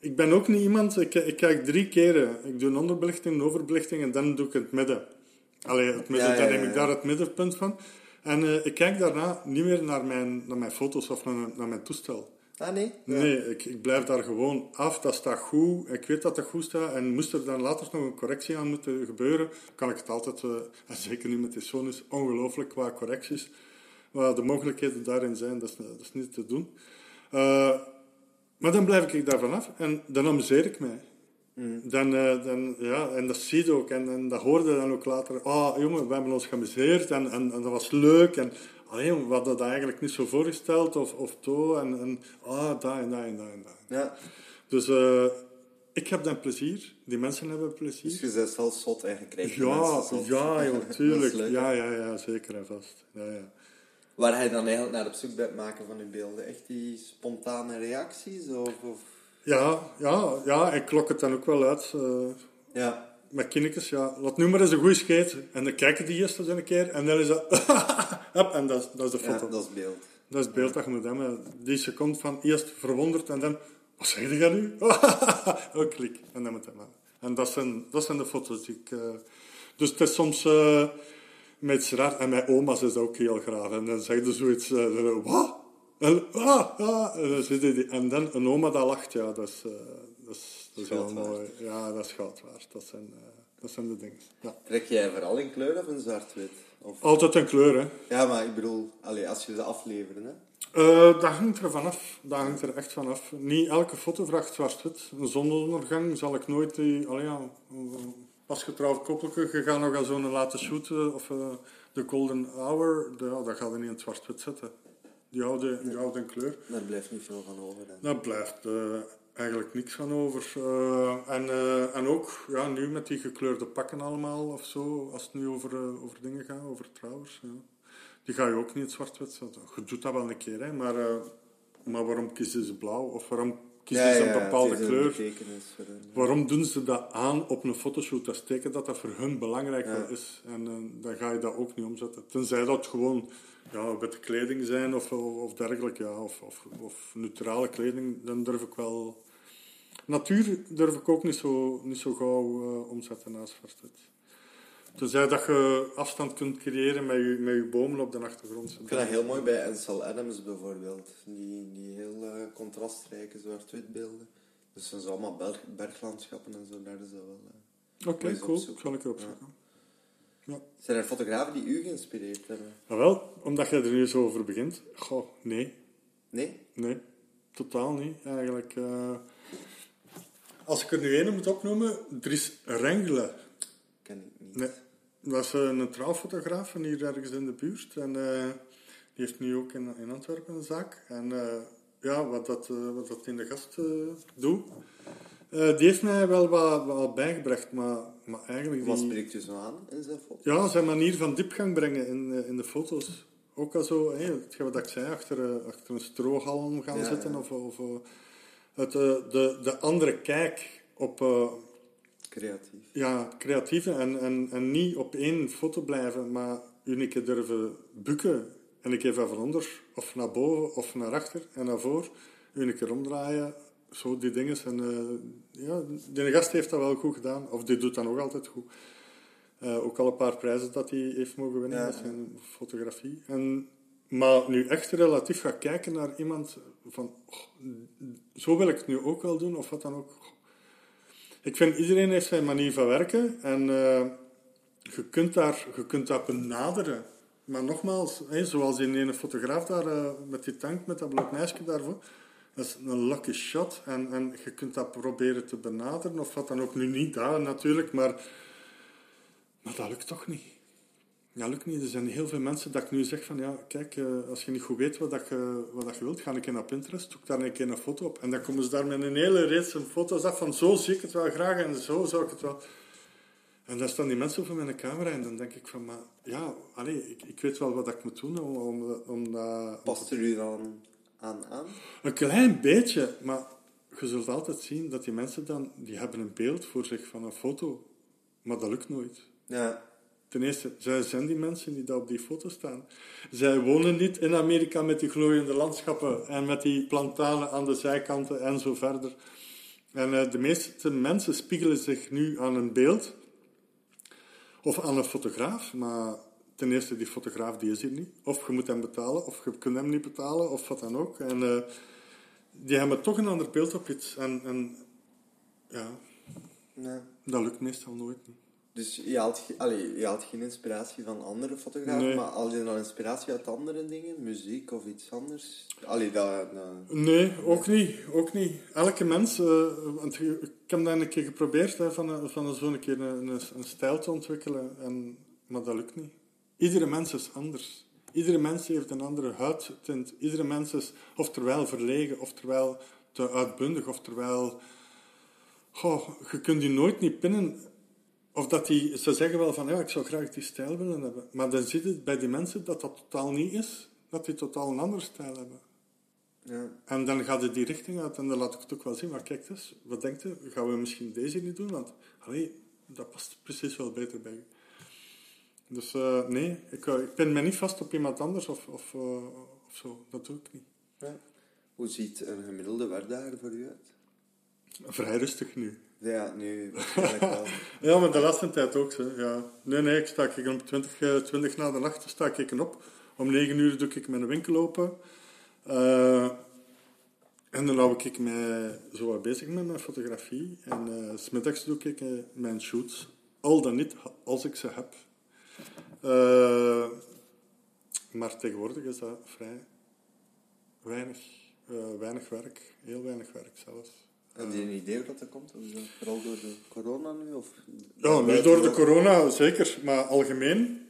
D: ik ben ook niet iemand, ik, ik kijk drie keren. Ik doe een onderbelichting, een overbelichting en dan doe ik het midden. Allee, het midden, dan neem ik daar het middenpunt van. En eh, ik kijk daarna niet meer naar mijn, naar mijn foto's of naar, naar mijn toestel.
C: Ah, nee?
D: Nee, ik, ik blijf daar gewoon af. Dat staat goed. Ik weet dat dat goed staat. En moest er dan later nog een correctie aan moeten gebeuren, kan ik het altijd, eh, en zeker nu met die Sonus, ongelooflijk qua correcties. Maar de mogelijkheden daarin zijn, dat is, dat is niet te doen. Eh, maar dan blijf ik daar vanaf en dan amuseer ik mij. Dan, eh, dan, ja, en dat zie je ook. En, en dat hoorde je dan ook later. Ah, jongen, we hebben ons geamuseerd en, en, en dat was leuk. En allee, jongen, we hadden dat eigenlijk niet zo voorgesteld of, of to. En, en ah, daar en daar en daar en daar.
C: Ja.
D: Dus eh, ik heb dan plezier. Die mensen hebben
C: Dus
D: plezier.
C: je bent zelf zot en de
D: Ja,
C: zot.
D: ja, joh, tuurlijk.
C: leuk,
D: Ja, ja, ja, zeker en vast. Ja, ja.
C: Waar hij dan eigenlijk naar op zoek bent maken van je beelden? Echt die spontane reacties? Of, of...
D: Ja, ja, ja, ik klok het dan ook wel uit. eh,
C: Ja.
D: met kindjes, ja, laat nu maar eens een goede skate. En dan kijken die eerst eens een keer en dan is dat... Hup, en dat is, dat is de
C: ja,
D: foto.
C: dat is beeld.
D: Dat is beeld dat je moet hebben. Die seconde van eerst verwonderd en dan... Wat zeg je nu? oh, klik. En dan moet dat maar. En dat zijn, dat zijn de foto's die ik... eh, Dus het is soms... eh met raar. En mijn oma's is dat ook heel graag. En dan zeg je zoiets... wat? En, ah, ah, en, dan zit die, en dan een oma dat lacht. Ja, dat is... eh, dat is, dat is heel mooi. Ja, dat is goud waard. Dat zijn, eh, dat zijn de dingen. Ja.
C: Trek jij vooral in kleur of in zwart-wit? Of...
D: Altijd een kleur, hè.
C: Ja, maar ik bedoel, allee, als je ze afleveren, hè?
D: Eh, dat hangt er vanaf. Dat hangt er echt vanaf. Niet elke foto vraagt zwart-wit. Een zonsondergang zal ik nooit... Die, allee, ja, een pasgetrouwd koppelke, je gaat nog aan zo'n laten shooten, of de golden hour, de- dat gaat er niet in het zwart-wit zetten. Die oude, die oude kleur.
C: Daar blijft niet veel van over. Dan.
D: Daar blijft eh, eigenlijk niks van over. Eh, en, eh, en ook, ja, nu met die gekleurde pakken allemaal, of zo, als het nu over, over dingen gaat, over trouwers, ja. Die ga je ook niet zwart-wit zetten. Je doet dat wel een keer, hè, maar, maar waarom kiezen ze blauw? Of waarom kiezen ze een bepaalde kleur? Waarom doen ze dat aan op een fotoshoot? Dat is teken dat dat voor hun belangrijk is. En eh, dan ga je dat ook niet omzetten. Tenzij dat gewoon ja, witte kleding zijn of, of dergelijke. Ja, of, of, of neutrale kleding, dan durf ik wel Natuur durf ik ook niet zo, niet zo gauw eh, omzetten naast zwart-wit. Tenzij dat je afstand kunt creëren met je, met je bomen op de achtergrond.
C: Ik vind dat heel mooi bij Ansel Adams bijvoorbeeld. Die, die heel eh, contrastrijke zwart-wit beelden. Dus dat zijn allemaal berg, berglandschappen en zo. Daar is dat wel. eh.
D: Oké, cool.
C: opzoeken.
D: Zal ik erop zoeken. Ja.
C: Zijn er fotografen die u geïnspireerd hebben?
D: Nou wel, omdat jij er nu zo over begint. Goh, nee.
C: Nee?
D: Nee, totaal niet. Eigenlijk, eh, als ik er nu één moet opnoemen, Dries Rengele.
C: Ken ik niet.
D: Nee, eh, een trouwfotograaf van hier ergens in de buurt. En eh, die heeft nu ook in, in Antwerpen een zaak. En eh, ja, wat dat, eh, wat dat in de gast doet, die heeft mij wel wat, wat bijgebracht. Maar, maar eigenlijk...
C: Wat
D: die-
C: spreekt u zo aan in zijn foto?
D: ja, zijn manier van diepgang brengen in, in de foto's. Ook al zo, hetgeen wat ik zei, achter, achter een strohalm gaan
C: Ja,
D: zitten.
C: ja.
D: Of, of het, de, de andere kijk op
C: Creatief.
D: ja, creatieve en, en, en niet op één foto blijven, maar u een keer durven bukken en een keer van onder of naar boven of naar achter en naar voor. Een keer omdraaien, zo die dingen. En eh, ja, de gast heeft dat wel goed gedaan, of die doet dat nog altijd goed. Eh, ook al een paar prijzen dat hij heeft mogen winnen met
C: ja.
D: zijn fotografie. En, maar nu echt relatief gaan kijken naar iemand van, oh, zo wil ik het nu ook wel doen, of wat dan ook. Ik vind iedereen heeft zijn manier van werken en eh, je, kunt daar, je kunt dat benaderen. Maar nogmaals, zoals die ene fotograaf daar eh, met die tank, met dat blok meisje daarvoor, dat is een lucky shot. En, en je kunt dat proberen te benaderen, of wat dan ook. Nu niet daar natuurlijk, maar, maar dat lukt toch niet. Dat lukt niet. Er zijn heel veel mensen dat ik nu zeg van, ja, kijk, eh, als je niet goed weet wat, dat je, wat dat je wilt, ga een keer naar Pinterest, zoek daar een keer een foto op. En dan komen ze daar met een hele reeks van foto's af van, zo zie ik het wel graag en zo zou ik het wel... En dan staan die mensen voor mijn camera en dan denk ik van, maar ja, allee, ik, ik weet wel wat ik moet doen om, om, om dat...
C: Past er u dan aan aan?
D: Een klein beetje, maar je zult altijd zien dat die mensen dan, die hebben een beeld voor zich van een foto, maar dat lukt nooit.
C: Ja.
D: Ten eerste, zij zijn die mensen die daar op die foto staan. Zij wonen niet in Amerika met die glooiende landschappen en met die plantanen aan de zijkanten en zo verder. En eh, de meeste mensen spiegelen zich nu aan een beeld of aan een fotograaf, maar ten eerste, die fotograaf die is hier niet. Of je moet hem betalen, of je kunt hem niet betalen, of wat dan ook. En eh, die hebben toch een ander beeld op iets. En, en ja,
C: ja.
D: dat lukt meestal nooit. niet.
C: Dus je allee, je geen inspiratie van andere fotografen,
D: Nee.
C: maar haal je dan inspiratie uit andere dingen? Muziek of iets anders? Allee, dat... dat-
D: Nee, ook niet. Ook niet. Elke mens, eh, want ik heb dat een keer geprobeerd, hè, van, een- van zo'n keer een, een, een stijl te ontwikkelen, en, maar dat lukt niet. Iedere mens is anders. Iedere mens heeft een andere huidtint. Iedere mens is oftewel verlegen, oftewel te uitbundig, oftewel... Goh, je kunt die nooit niet pinnen. Of dat die, ze zeggen wel van, ja, ik zou graag die stijl willen hebben. Maar dan zit het bij die mensen dat dat totaal niet is. Dat die totaal een andere stijl hebben.
C: ja.
D: En dan gaat het die richting uit en dan laat ik het ook wel zien. Maar kijk eens, wat denkt u? Gaan we misschien deze niet doen? Want allee, dat past precies wel beter bij u. Dus eh, nee, ik, eh, ik pin me niet vast op iemand anders of, of, eh, of zo. Dat doe ik niet.
C: ja. Hoe ziet een gemiddelde werkdag er voor u uit?
D: Vrij rustig nu.
C: Ja, nu.
D: Ja, maar de laatste tijd ook. Ja. Nee, nee, ik sta ik om 20, eh, 20 na de nacht sta ik op. Om 9 uur doe ik mijn winkel open. Eh, en dan hou ik me zo bezig met mijn fotografie. En eh, 's smiddags doe ik eh, mijn shoots. Al dan niet, als ik ze heb. Eh, maar tegenwoordig is dat vrij weinig, eh, weinig werk. Heel weinig werk zelfs.
C: Heb je een idee hoe dat dat komt? Of is dat vooral door de corona nu? Of
D: Ja, nu door de corona zeker, maar algemeen,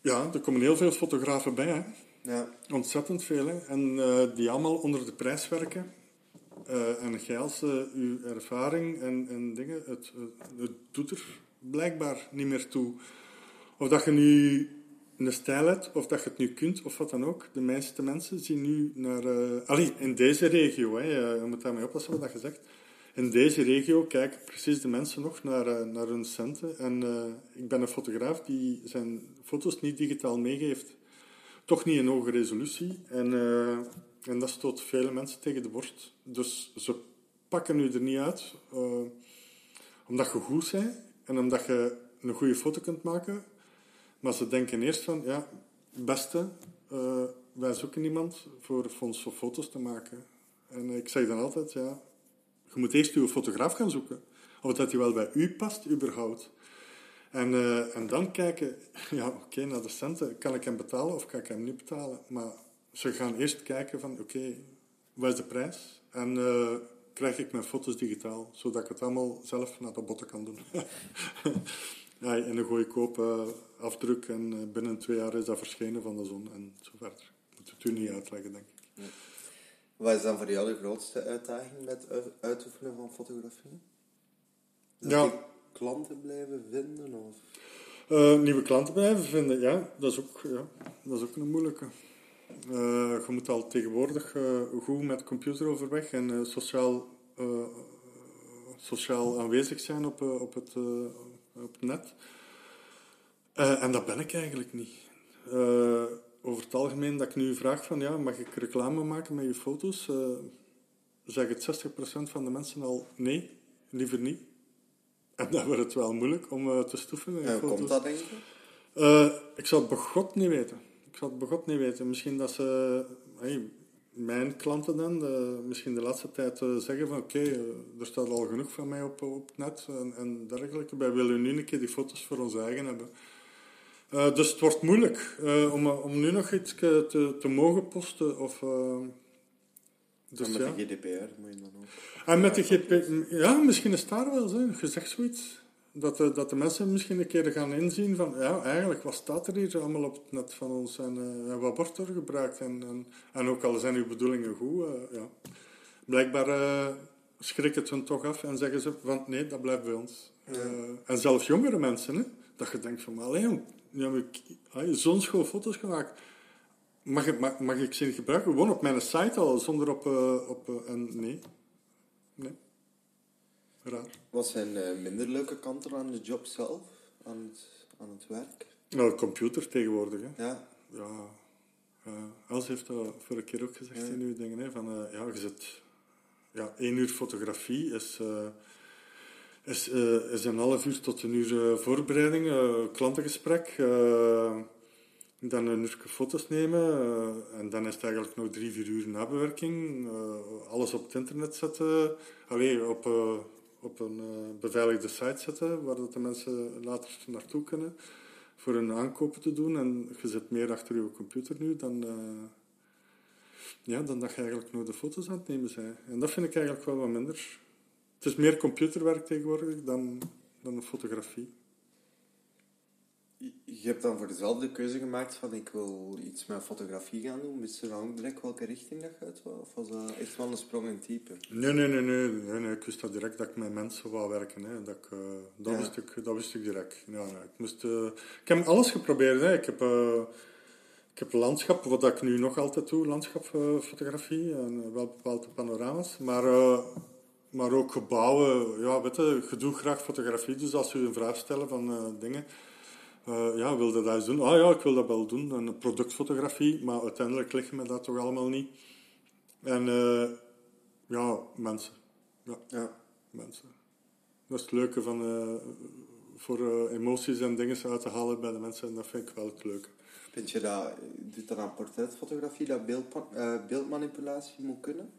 D: ja, er komen heel veel fotografen bij, hè.
C: Ja,
D: ontzettend veel, hè. en eh, die allemaal onder de prijs werken. Eh, en jij als eh, uw ervaring en, en dingen, het, het, doet er blijkbaar niet meer toe. Of dat je nu een stijl hebt, of dat je het nu kunt, of wat dan ook. De meeste mensen zien nu naar... eh allee, in deze regio, hè, je moet daarmee oppassen wat je zegt. In deze regio kijken precies de mensen nog naar, eh, naar hun centen. En eh, ik ben een fotograaf die zijn foto's niet digitaal meegeeft. Toch niet in hoge resolutie. En, eh, en dat stoot vele mensen tegen de borst. Dus ze pakken nu er niet uit. omdat je goed bent en omdat je een goede foto kunt maken. Maar ze denken eerst van, ja, beste, wij zoeken iemand voor ons voor foto's te maken. En ik zeg dan altijd, ja, je moet eerst je fotograaf gaan zoeken. Of dat hij wel bij u past, überhaupt. En, eh, en dan kijken, ja, oké, naar de centen. Kan ik hem betalen of kan ik hem niet betalen? Maar ze gaan eerst kijken van, oké, wat is de prijs? En eh, krijg ik mijn foto's digitaal, zodat ik het allemaal zelf naar de botten kan doen. ja, en een goedkope afdruk en eh, binnen twee jaar is dat verschenen van de zon en zo verder. Moet het u niet uitleggen, denk ik.
C: Wat is dan voor jou de grootste uitdaging met het uitoefenen van fotografie? Dat
D: Ja.
C: klanten blijven vinden? Of...
D: Eh, nieuwe klanten blijven vinden, ja, dat is ook, ja, dat is ook een moeilijke. Eh, je moet al tegenwoordig eh, goed met computer overweg en sociaal, sociaal aanwezig zijn op, op, het, op het net. En dat ben ik eigenlijk niet. Over het algemeen dat ik nu vraag van, ja, mag ik reclame maken met je foto's? Eh zegt 60% van de mensen al nee, liever niet. En dan wordt het wel moeilijk om eh, te stoeven met je
C: En
D: foto's.
C: komt dat, denk je?
D: Eh, ik zou het begot niet weten. Ik zou het begot niet weten. Misschien dat ze, hey, mijn klanten dan, de- misschien de laatste tijd zeggen van oké, er staat al genoeg van mij op, op het net en, en dergelijke. Wij willen nu een keer die foto's voor ons eigen hebben. Eh, dus het wordt moeilijk eh, om, om nu nog iets te, te, mogen posten. Of, eh, dus
C: en met
D: ja.
C: de GDPR moet je dan ook.
D: En met de GP... Ja, misschien is daar wel zo. Je zegt zoiets. Dat de, dat de mensen misschien een keer gaan inzien van... Ja, eigenlijk, wat staat er hier allemaal op het net van ons? En, wat wordt er gebruikt? En, en, en ook al zijn uw bedoelingen goed, ja. Blijkbaar schrikken het hun toch af en zeggen ze van... Nee, dat blijft bij ons. En zelfs jongere mensen, hè. Dat je denkt van... Maar alleen, ja, maar ik- ah, zo'n schoon foto's gemaakt. Mag, ik- mag, mag ik ze gebruiken? Gewoon op mijn site al, zonder op... eh, op eh, en nee. Nee. Raar.
C: Wat zijn de minder leuke kanten aan de job zelf? Aan het, aan het werk?
D: Nou, computer tegenwoordig, hè.
C: Ja.
D: Ja. ja. Els heeft dat vorige keer ook gezegd in uw dingen, hè. Van, eh, ja, je zit... Ja, één uur fotografie is... is, eh, is een half uur tot een uur eh, voorbereiding, eh, klantengesprek, dan een uur foto's nemen en dan is het eigenlijk nog drie, vier uur nabewerking, alles op het internet zetten, Allee, op, op een beveiligde site zetten waar dat de mensen later naartoe kunnen voor hun aankopen te doen en je zit meer achter je computer nu dan, eh, ja, dan dat je eigenlijk nog de foto's aan het nemen bent. En dat vind ik eigenlijk wel wat minder. Het is meer computerwerk tegenwoordig dan, dan een fotografie.
C: Je hebt dan voor dezelfde keuze gemaakt van ik wil iets met fotografie gaan doen. Wist je dan direct welke richting dat wou? Of was dat echt wel een sprong in type?
D: Nee, nee, nee, nee, nee, nee. Ik wist dat direct dat ik met mensen wou werken. Hè. Dat, ik, eh, dat,
C: Ja.
D: wist ik, dat wist ik direct. Ja, nee. ik, moest, eh, ik heb alles geprobeerd. Hè. Ik, heb, eh, ik heb landschap, wat ik nu nog altijd doe, landschapfotografie. en wel bepaalde panorama's. Maar, maar ook gebouwen. Ja, weet je, je doet graag fotografie. Dus als je een vraag stelt van eh, dingen... eh, ja, wil je dat eens doen? Ah ja, ik wil dat wel doen. Een productfotografie. Maar uiteindelijk liggen me dat toch allemaal niet. En... eh, ja, mensen. Ja,
C: Ja.
D: mensen. Dat is het leuke van voor emoties en dingen uit te halen bij de mensen. En dat vind ik wel het leuke.
C: Vind je dat, doet dat aan portretfotografie, dat eh, beeldmanipulatie moet kunnen?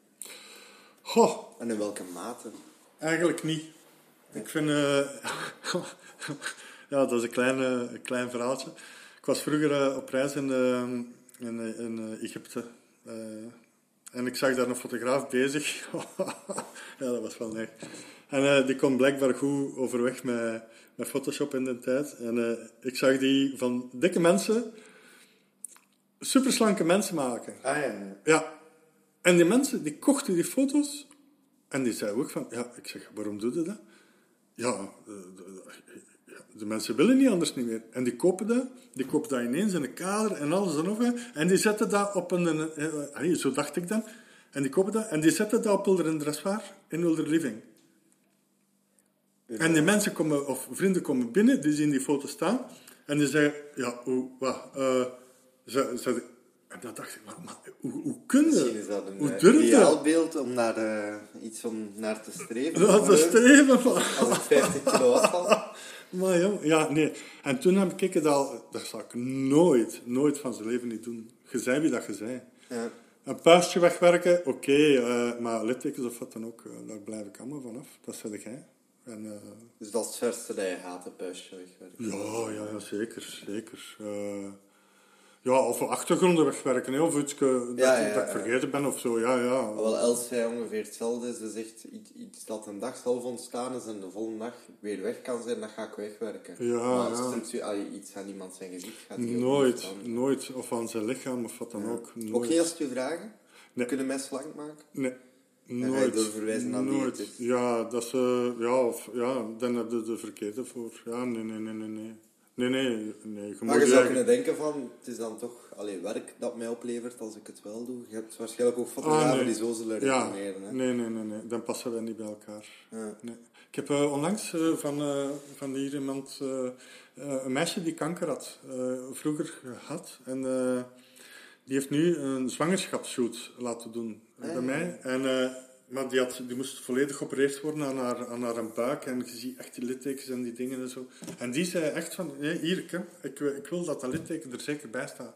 D: Goh,
C: En in welke mate?
D: eigenlijk niet. Ik vind... eh, ja, dat is een klein, eh, een klein verhaaltje. Ik was vroeger eh, op reis in, eh, in, eh, in eh, Egypte. En ik zag daar een fotograaf bezig. ja, dat was wel echt. En die kon blijkbaar goed overweg met, met Photoshop in de tijd. En ik zag die van dikke mensen superslanke mensen maken.
C: Ah ja, ja.
D: En die mensen, die kochten die foto's. En die zeiden ook van, ja, ik zeg, waarom doe je dat? Ja, de, de- ja, de mensen willen niet anders niet meer. En die kopen dat, die kopen dat ineens in een kader en alles en nog. En die zetten dat op een, een- eh, allee, zo dacht ik dan. En die kopen dat, en die zetten dat op hun dressoir in hun living. En die mensen komen, of vrienden komen binnen, die zien die foto staan. En die zeggen, ja, hoe, wat, eh, ze, ze, En dan dacht ik, maar, maar hoe, hoe kun je?
C: is dat een
D: Hoe
C: eh,
D: durf
C: ideaalbeeld om naar eh, iets om naar te streven.
D: Dat
C: Maar,
D: is
C: eh,
D: streven van...
C: Als ik 50 kilo afval.
D: Maar ja, ja, nee. En toen heb ik het al... Dat zou ik nooit, nooit van zijn leven niet doen. Je zei wie dat je zei.
C: Ja.
D: Een puistje wegwerken, oké. eh, maar littekens of wat dan ook, daar blijf ik allemaal vanaf. Dat zeg jij. En, eh,
C: Dus dat is het verste dat je haat, een puistje wegwerken.
D: ja, ja, ja, zeker, zeker. Ja, of achtergronden wegwerken, hè, of iets dat,
C: Ja, ja,
D: dat ik vergeten ben of zo, ja, ja.
C: Wel, Els zei ongeveer hetzelfde. Ze zegt iets, iets dat een dag zelf ontstaan is en de volgende dag weer weg kan zijn, dat ga ik wegwerken.
D: Ja,
C: maar structuur, als je iets aan iemand zijn gezicht gaat
D: Nooit, nooit. Of aan zijn lichaam of wat dan ook. Nooit.
C: Ook niet als het je vragen?
D: Nee.
C: Kunnen mensen slank maken?
D: Nee, nooit.
C: doorverwijzen naar
D: nooit. Ja, dat is, eh, ja, of, ja, dan heb je de verkeerde voor. Ja, nee, nee, nee, nee, nee. Nee, nee, nee. Je
C: Maar je zou kunnen denken van, het is dan toch alleen werk dat mij oplevert als ik het wel doe. Je hebt waarschijnlijk ook fotografen
D: Ah, nee.
C: die zo zullen
D: Ja,
C: hè.
D: nee, nee, nee, nee. Dan passen wij niet bij elkaar.
C: Ja.
D: Nee. Ik heb eh, onlangs eh, van, eh, van hier iemand, een meisje die kanker had, vroeger gehad. En die heeft nu een zwangerschapsshoot laten doen
C: Ah,
D: bij
C: ja.
D: mij. En, maar die, had, die moest volledig geopereerd worden aan haar, aan haar buik. En je ziet echt die littekens en die dingen en zo. En die zei echt van, nee, hier, ik, ik, ik wil dat dat litteken er zeker bij staat.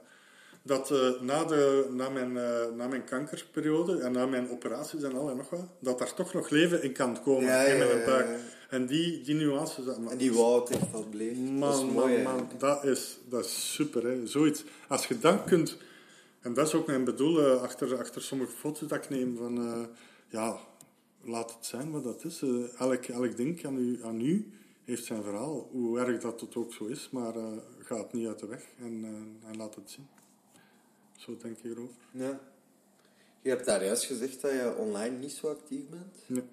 D: Dat eh, na, de, na, mijn, eh, na mijn kankerperiode en na mijn operaties en al en nog wat, dat daar toch nog leven in kan komen
C: Ja,
D: in mijn
C: ja,
D: buik. En die, die nuances...
C: En die wou het echt dat bleef.
D: Man,
C: dat is mooi,
D: man, dat is, dat is super. Hè. Zoiets. Als je dat kunt... En dat is ook mijn bedoel eh, achter, achter sommige foto's dat ik neem. Van, ja, laat het zijn wat dat is. Eh, elk, elk ding aan u, aan u heeft zijn verhaal. Hoe erg dat het ook zo is. Maar eh ga het niet uit de weg en, eh, en laat het zien. Zo denk ik erover.
C: Ja. Je hebt daar juist gezegd dat je online niet zo actief bent.
D: Nee.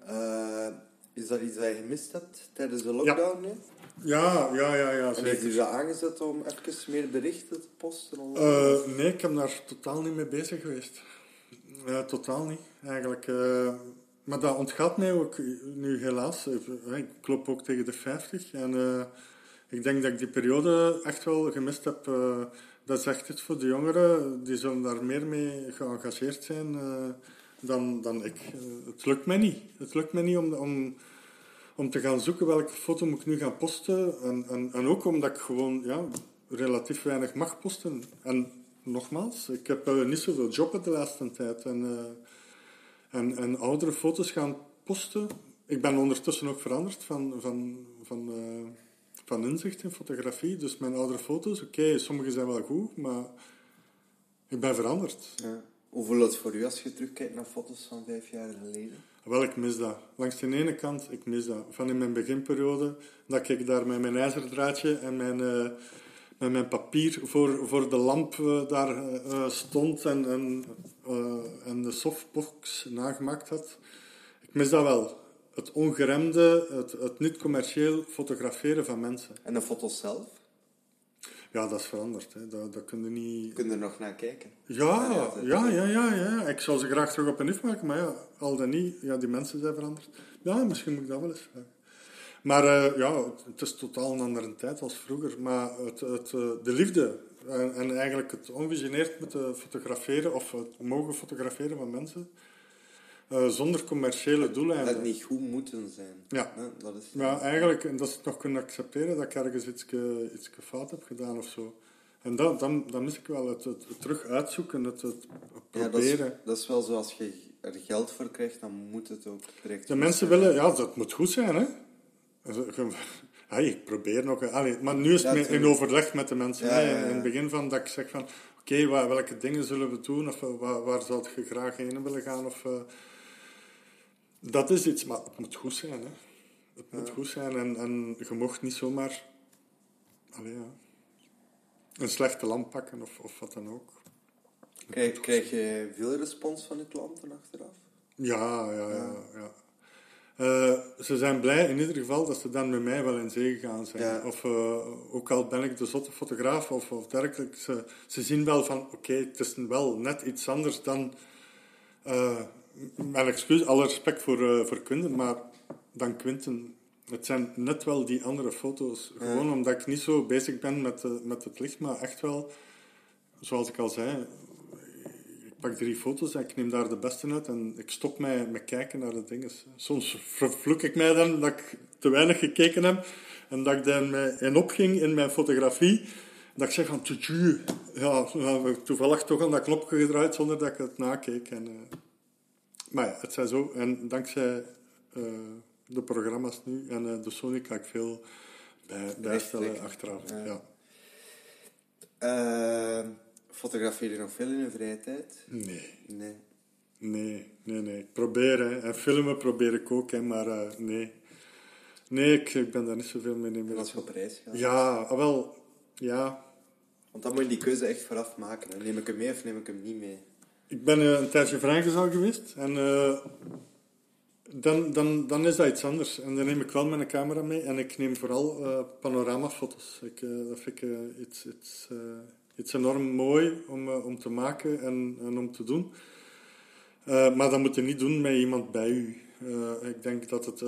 C: Is dat iets dat je gemist hebt tijdens de lockdown? nu?
D: Ja, ja, ja, ja
C: En heeft
D: zeker.
C: u ze aangezet om even meer berichten te posten?
D: nee, ik heb daar totaal niet mee bezig geweest. Totaal niet, eigenlijk. eh. maar dat ontgaat mij ook nu helaas. Eh, Ik loop ook tegen de 50 en eh, ik denk dat ik die periode echt wel gemist heb. dat echt iets voor de jongeren, die zullen daar meer mee geëngageerd zijn dan, dan ik. Het lukt mij niet. Het lukt mij niet om, om, om te gaan zoeken welke foto moet ik nu gaan posten. En, en, en ook omdat ik gewoon ja, relatief weinig mag posten. En nogmaals, ik heb eh, niet zoveel jobben de laatste tijd. En, eh, en, en oudere foto's gaan posten. Ik ben ondertussen ook veranderd van, van, van, eh, van inzicht in fotografie. Dus mijn oudere foto's, oké, sommige zijn wel goed, maar ik ben veranderd.
C: Ja. Hoe voelt het voor u als je terugkijkt naar foto's van vijf jaar geleden?
D: Wel, ik mis dat. Langs de ene kant, ik mis dat. Van in mijn beginperiode, dat ik daar met mijn ijzerdraadje en mijn, met mijn papier voor, voor de lamp eh, daar eh, eh, stond en, en, en de softbox nagemaakt had. Ik mis dat wel. Het ongeremde, het, het niet commercieel fotograferen van mensen.
C: En de foto's zelf?
D: Ja, dat is veranderd. Hè. Dat, dat kun je niet...
C: Je kunt er nog naar kijken.
D: Ja,
C: Ja, dat-
D: ja, ja, ja, ja. Ik zou ze graag terug op en maken, maar ja, al dan niet. Ja, die mensen zijn veranderd. Ja, misschien moet ik dat wel eens vragen. Maar eh, ja, het, is totaal een andere tijd als vroeger. Maar het, het, eh, de liefde en, en eigenlijk het onvisioneerd moeten fotograferen of het mogen fotograferen van mensen eh, zonder commerciële doeleinden.
C: Het niet goed moeten zijn.
D: Ja.
C: Dat is...
D: Ja, eigenlijk, en dat ze het nog kunnen accepteren dat ik ergens iets, iets fout heb gedaan of zo. En dat, dan, dan mis ik wel het, het, het terug uitzoeken, het, het
C: Ja, dat, is,
D: proberen.
C: dat is wel zo, als je er geld voor krijgt, dan moet het ook direct
D: de mensen
C: zijn.
D: willen, ja, dat moet goed zijn, hè. Ja, ik probeer nog. Allee, maar nu is het
C: Ja,
D: in overleg met de mensen.
C: Ja.
D: In het begin van dat ik zeg van... Oké, welke dingen zullen we doen? Of waar, waar zou je graag heen willen gaan? Of, eh, dat is iets, maar het moet goed zijn. Hè. Het moet goed zijn en, en je mocht niet zomaar... Allee, ja, een slechte lamp pakken of, of wat dan ook.
C: Krijg, krijg je veel respons van je klanten achteraf?
D: Ja, ja, ja. ja. Eh, ze zijn blij in ieder geval dat ze dan met mij wel in zee gegaan zijn.
C: Ja.
D: Of eh, ook al ben ik de zotte fotograaf of, of dergelijke, ze, ze zien wel van oké, het is wel net iets anders dan. eh mijn excuus, alle respect voor, voor Quinten, maar dan Quinten. Het zijn net wel die andere foto's. Gewoon omdat ik niet zo bezig ben met, met het licht, maar echt wel, zoals ik al zei, pak drie foto's en ik neem daar de beste uit en ik stop mij met kijken naar de dingen. Soms vervloek ik mij dan dat ik te weinig gekeken heb en dat ik dan in opging in mijn fotografie. Dat ik zeg van, tju, ja, toevallig toch aan dat knopje gedraaid zonder dat ik het nakeek. En, uh, maar ja, het zijn zo. En dankzij uh, de programma's nu en uh, de Sony kan ik veel bij, bijstellen achteraf. Ja.
C: Fotografeer je nog veel in je vrije tijd?
D: Nee.
C: Nee.
D: Nee, nee, nee. Ik probeer, hè. En filmen probeer ik ook, hè, maar nee. Nee, ik, ik ben daar niet zoveel mee in.
C: als je op reis gaat?
D: Ja, ah, wel, ja.
C: Want dan moet je die keuze echt vooraf maken. Neem ik hem mee of neem ik hem niet mee?
D: Ik ben uh, een tijdje vrijgezel geweest en uh, dan, dan, dan is dat iets anders. En dan neem ik wel mijn camera mee en ik neem vooral panoramafoto's. Ik, dat vind ik iets, iets, iets enorm mooi om, om te maken en, en om te doen. maar dat moet je niet doen met iemand bij u. ik denk dat het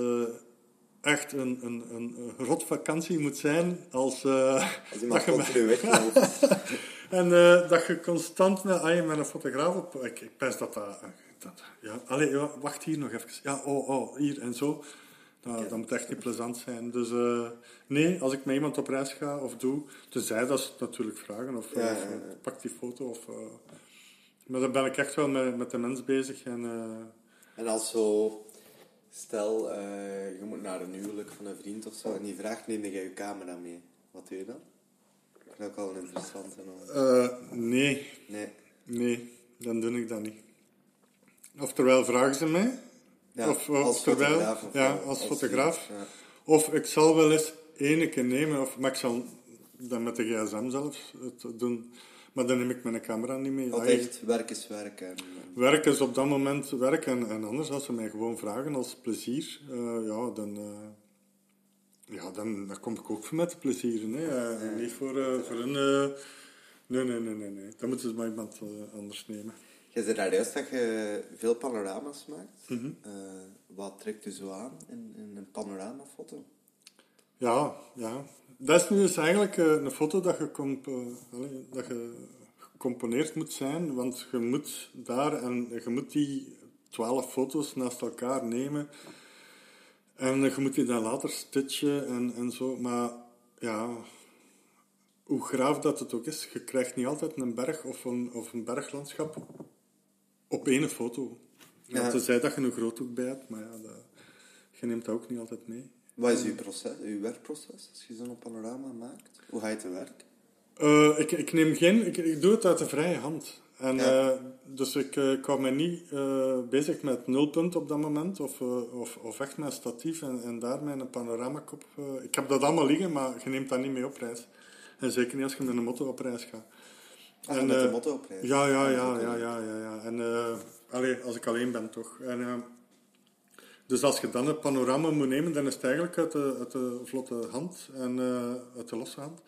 D: echt een, een, een rotvakantie moet zijn als... Uh,
C: als iemand continu wegloopt.
D: en uh, dat je constant met, ah, met een fotograaf op... Ik, ik dat dat... dat ja, allee, wacht hier nog even. Ja, oh, oh, hier en zo. Nou, Dat moet echt niet plezant zijn. Dus uh, nee, als ik met iemand op reis ga of doe, tenzij dat ze natuurlijk vragen of, ja, of pak die foto. Of, maar dan ben ik echt wel met, met de mens bezig. En,
C: en als zo Stel, je moet naar een huwelijk van een vriend of zo en die vraagt: neem jij je camera mee? Wat doe je dan? Dat ook wel interessant.
D: Uh, nee.
C: Nee.
D: Nee, dan doe ik dat niet. Oftewel vragen ze mij.
C: Ja,
D: of,
C: als
D: terwijl,
C: fotograaf. Of,
D: ja,
C: als,
D: als fotograaf.
C: Ja.
D: Of ik zal wel eens ene keer nemen, of, maar ik zal dat met de gsm zelf doen. Maar dan neem ik mijn camera niet mee.
C: Want echt, werk is werk. En,
D: Werk is op dat moment werk. En, en anders, als ze mij gewoon vragen als plezier, uh, ja, dan, uh, ja, dan, dan kom ik ook met plezier. Hè. Uh, niet voor, voor een... nee, nee, nee, nee, nee. Dan moeten ze maar iemand anders nemen.
C: Je zei daar juist dat je veel panorama's maakt.
D: Mm -hmm.
C: wat trekt u zo aan in, in een panoramafoto?
D: Ja, ja. Dat is nu dus eigenlijk een foto dat je, comp dat je gecomponeerd moet zijn, want je moet daar en je moet die twaalf foto's naast elkaar nemen en je moet die dan later stitchen en, en zo. Maar ja, hoe graaf dat het ook is, je krijgt niet altijd een berg of een, of een berglandschap op één foto. Ja. Ja, tenzij dat je een groothoek bij hebt, maar ja, dat, je neemt dat ook niet altijd mee.
C: Wat is uw, proces, uw werkproces als je zo'n panorama maakt? Hoe ga je te werk?
D: Uh, ik, ik, neem geen, ik, ik, doe het uit de vrije hand. En, ja. uh, dus ik, uh, ik hou me niet bezig met nulpunt op dat moment, of, of, of echt met statief en, en daar mijn panoramakop. ik heb dat allemaal liggen, maar je neemt dat niet mee op reis. En zeker niet als je met een motto op reis gaat.
C: Ah, en, met de motto op?
D: Ja, ja, ja, ja, ja, ja, ja. En allee, als ik alleen ben toch. En, dus als je dan een panorama moet nemen, dan is het eigenlijk uit de, uit de vlotte hand en uit de losse hand.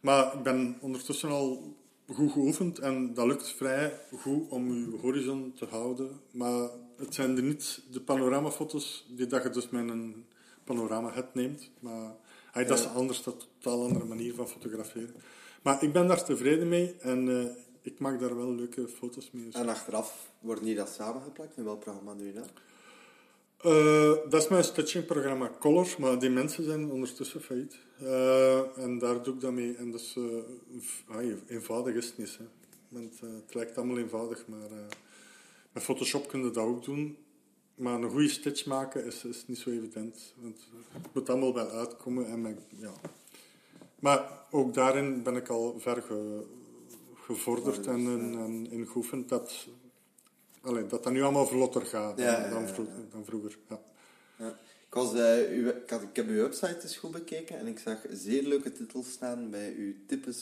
D: Maar ik ben ondertussen al goed geoefend en dat lukt vrij goed om je horizon te houden. Maar het zijn er niet de panoramafoto's die dat je dus met een panorama-head neemt. Maar hey, dat is anders, dat is een totaal andere manier van fotograferen. Maar ik ben daar tevreden mee en uh, ik maak daar wel leuke foto's mee.
C: En achteraf wordt niet dat samengeplakt? In welk programma doe je dat?
D: Uh, dat is mijn stitchingprogramma Color, maar die mensen zijn ondertussen failliet. Uh, en daar doe ik dat mee. En dus, uh, eenvoudig is het niet. Hè. Want, het lijkt allemaal eenvoudig, maar met Photoshop kun je dat ook doen. Maar een goede stitch maken is, is niet zo evident. Want het moet allemaal wel uitkomen. En mijn, ja. Maar ook daarin ben ik al ver ge, gevorderd en, en, en in geoefend dat Allee, dat dat nu allemaal vlotter gaat dan,
C: ja, ja,
D: dan, vro dan vroeger. Ja.
C: Ik, was, uh, uw, ik, had, ik, heb uw website eens goed bekeken en ik zag zeer leuke titels staan bij uw de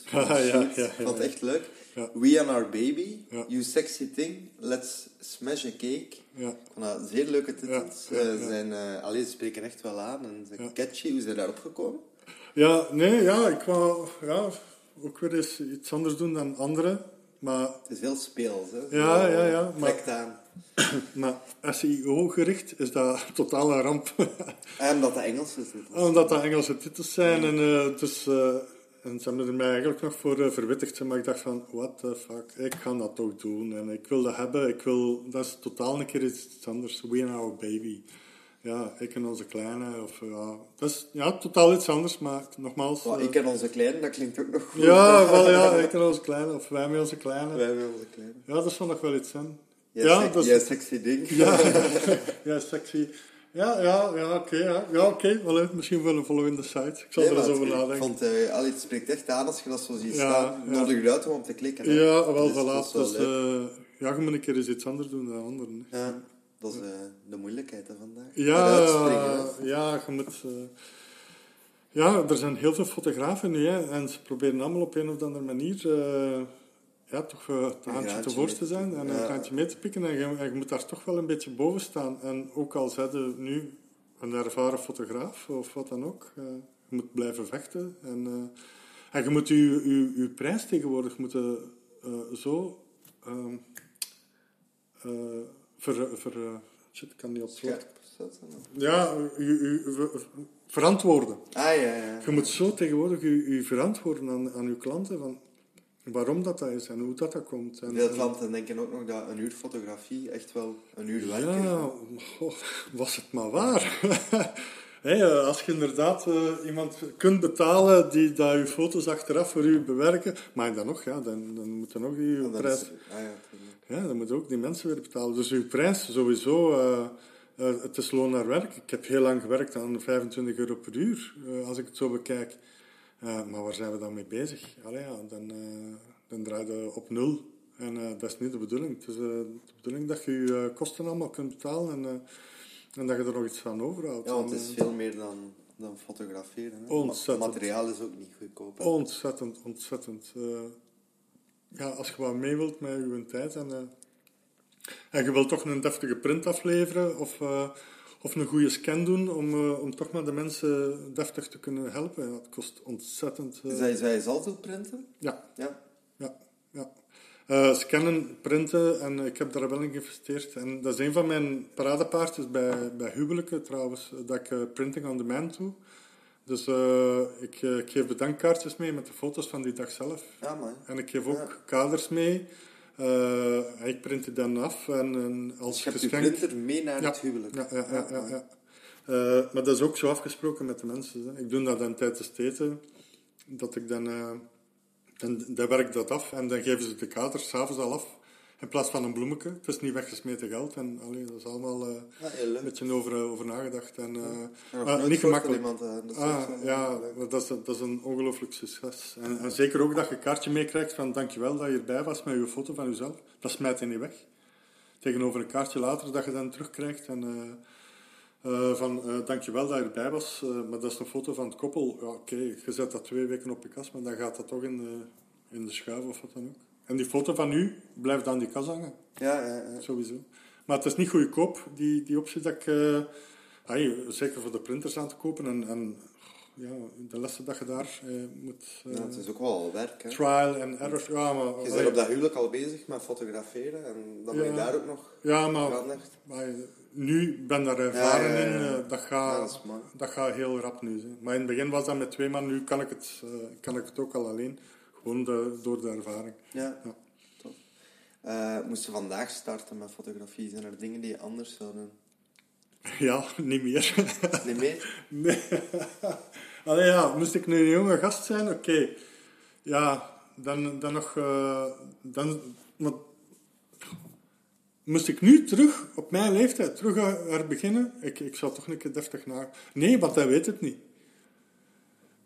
C: shoot. Ik vond het echt leuk. We and Our Baby, You Sexy Thing, Let's Smash a Cake.
D: Ja.
C: Nou, zeer leuke titels. Ze zijn, uh, allee, ze spreken echt wel aan en ze catchy. Hoe zijn daarop gekomen?
D: Ja, nee, ja, ik wou ja, ook weer eens iets anders doen dan anderen. Maar,
C: het is heel speels, hè?
D: Ja, ja, ja.
C: Maar, aan.
D: maar SEO-gericht is dat totaal een ramp.
C: en omdat dat Engelse titels
D: Omdat dat Engelse titels zijn. Ja. En uh, dus, uh, en ze hebben er mij eigenlijk nog voor uh, verwittigd. Maar ik dacht van, what the fuck, ik ga dat toch doen. En ik wil dat hebben. Ik wil, dat is totaal een keer iets anders. We and our baby. Ja, ik en onze kleine. Of, ja, dat is ja, totaal iets anders, maar nogmaals...
C: Oh, ik en onze kleine, dat klinkt ook nog goed.
D: Ja, wel, ja, ik en onze kleine. Of wij met onze kleine.
C: Wij met onze kleine.
D: Ja, dat zal nog wel iets zijn.
C: Jij ja, is... sexy ding.
D: Ja, ja sexy. Ja, ja, ja oké. ja, ja oké. Okay. misschien wel een volgende site. Ik zal er eens over nadenken. Ik
C: vond, uh, allee, het spreekt echt aan als je dat zo ziet ja, staan. Ja. Nodig je uit om te klikken. Hè.
D: Ja, wel, voilà. Dus, uh, ja, je moet een keer eens iets anders doen dan anderen.
C: Ja, dat is uh, de moeilijkheid van vandaag.
D: Ja, ja, je moet... ja, er zijn heel veel fotografen nu, hè, en ze proberen allemaal op een of andere manier ja, toch het handje te worst te zijn en een handje mee te pikken. En je, je, moet daar toch wel een beetje boven staan. En ook al zijn nu een ervaren fotograaf of wat dan ook, je moet blijven vechten. En, en je moet je, je, je prijs tegenwoordig moeten zo um, ver, ver, shit, kan niet op het Ja, je, verantwoorden.
C: Ah, ja, ja.
D: Je moet zo tegenwoordig je, verantwoorden aan, aan je klanten. Van, waarom dat, dat is en hoe dat, dat komt. En,
C: Veel klanten denken ook nog dat een uur fotografie echt wel een uur werk is.
D: Ja, was het maar waar. hey, eh, als je inderdaad uh, iemand kunt betalen die dat je foto's achteraf voor u bewerken, maar dan nog, ja, dan, dan moet dan ook die
C: ja,
D: prijs...
C: Is, ah, ja,
D: ja, dan moeten ook die mensen weer betalen. Dus uw prijs sowieso... Uh, het is loon naar werk. Ik heb heel lang gewerkt aan 25 euro per uur, als ik het zo bekijk. Maar waar zijn we dan mee bezig? Allee, ja, dan, dan draai je op nul. En dat is niet de bedoeling. Het is de bedoeling dat je je kosten allemaal kunt betalen en, en dat je er nog iets van overhoudt.
C: Ja, want het is veel meer dan, dan fotograferen. Hè?
D: Ontzettend.
C: materiaal is ook niet goedkoop.
D: Ontzettend, ontzettend. ja, als je wat mee wilt met je tijd en, en je wilt toch een deftige print afleveren of of een goede scan doen om, om toch maar de mensen deftig te kunnen helpen. Dat kost ontzettend...
C: Zij, zij zal printen?
D: Ja.
C: Ja?
D: Ja. ja. Uh, scannen, printen, en ik heb daar wel in geïnvesteerd. En dat is een van mijn paradepaardjes bij, bij huwelijken trouwens, dat ik printing on demand doe. Dus ik, ik, geef bedankkaartjes mee met de foto's van die dag zelf.
C: Ja, man.
D: En ik geef ook kaders mee ik print het dan af en, en als
C: je
D: geschenk...
C: hebt printer mee naar het huwelijk.
D: Ja, ja, ja. ja, ja. Maar dat is ook zo afgesproken met de mensen. Hè. Ik doe dat dan tijdens het eten, dat ik dan, dan, dan werk dat af en dan geven ze de kaders s'avonds al af. In plaats van een bloemetje. Het is niet weggesmeten geld. En, allee, dat is allemaal uh, een beetje over, over nagedacht. En, uh, niet gemakkelijk.
C: Iemand,
D: dat ah, ja, dat is, dat is een ongelooflijk succes. En, en, zeker ook dat je een kaartje meekrijgt van dankjewel dat je erbij was met je foto van jezelf. Dat smijt je niet weg. Tegenover een kaartje later dat je dan terugkrijgt. En, uh, van dankjewel dat je erbij was, maar dat is een foto van het koppel. Ja, oké, je zet dat twee weken op je kast, maar dan gaat dat toch in de, in de schuif of wat dan ook. En die foto van u blijft aan die kas hangen.
C: Ja, ja, ja.
D: Sowieso. Maar het is niet goedkoop, die, die optie dat ik... Uh, zeker voor de printers aan te kopen. En, en ja, de lessen dat je daar uh, moet...
C: Uh, ja, het is ook wel werk, hè?
D: Trial en error. Ja, maar,
C: je bent op dat huwelijk al bezig met fotograferen. En dan ben je daar ook nog
D: Ja, maar, maar nu ben daar ervaren ja, in. dat, gaat, dat, gaat heel rap nu. Hè. Maar in het begin was dat met twee man. Nu kan ik het, kan ik het ook al alleen. Gewoon door de ervaring.
C: Ja, ja. tof. Uh, moesten vandaag starten met fotografie? Zijn er dingen die je anders zou doen?
D: Ja, niet meer.
C: Niet meer?
D: Nee. Allee, ja, moest ik nu een jonge gast zijn? Oké. Ja, dan, dan nog... Uh, dan, moest ik nu terug, op mijn leeftijd, terug er beginnen? Ik, ik zou toch een keer deftig naar... Nee, want hij weet het niet.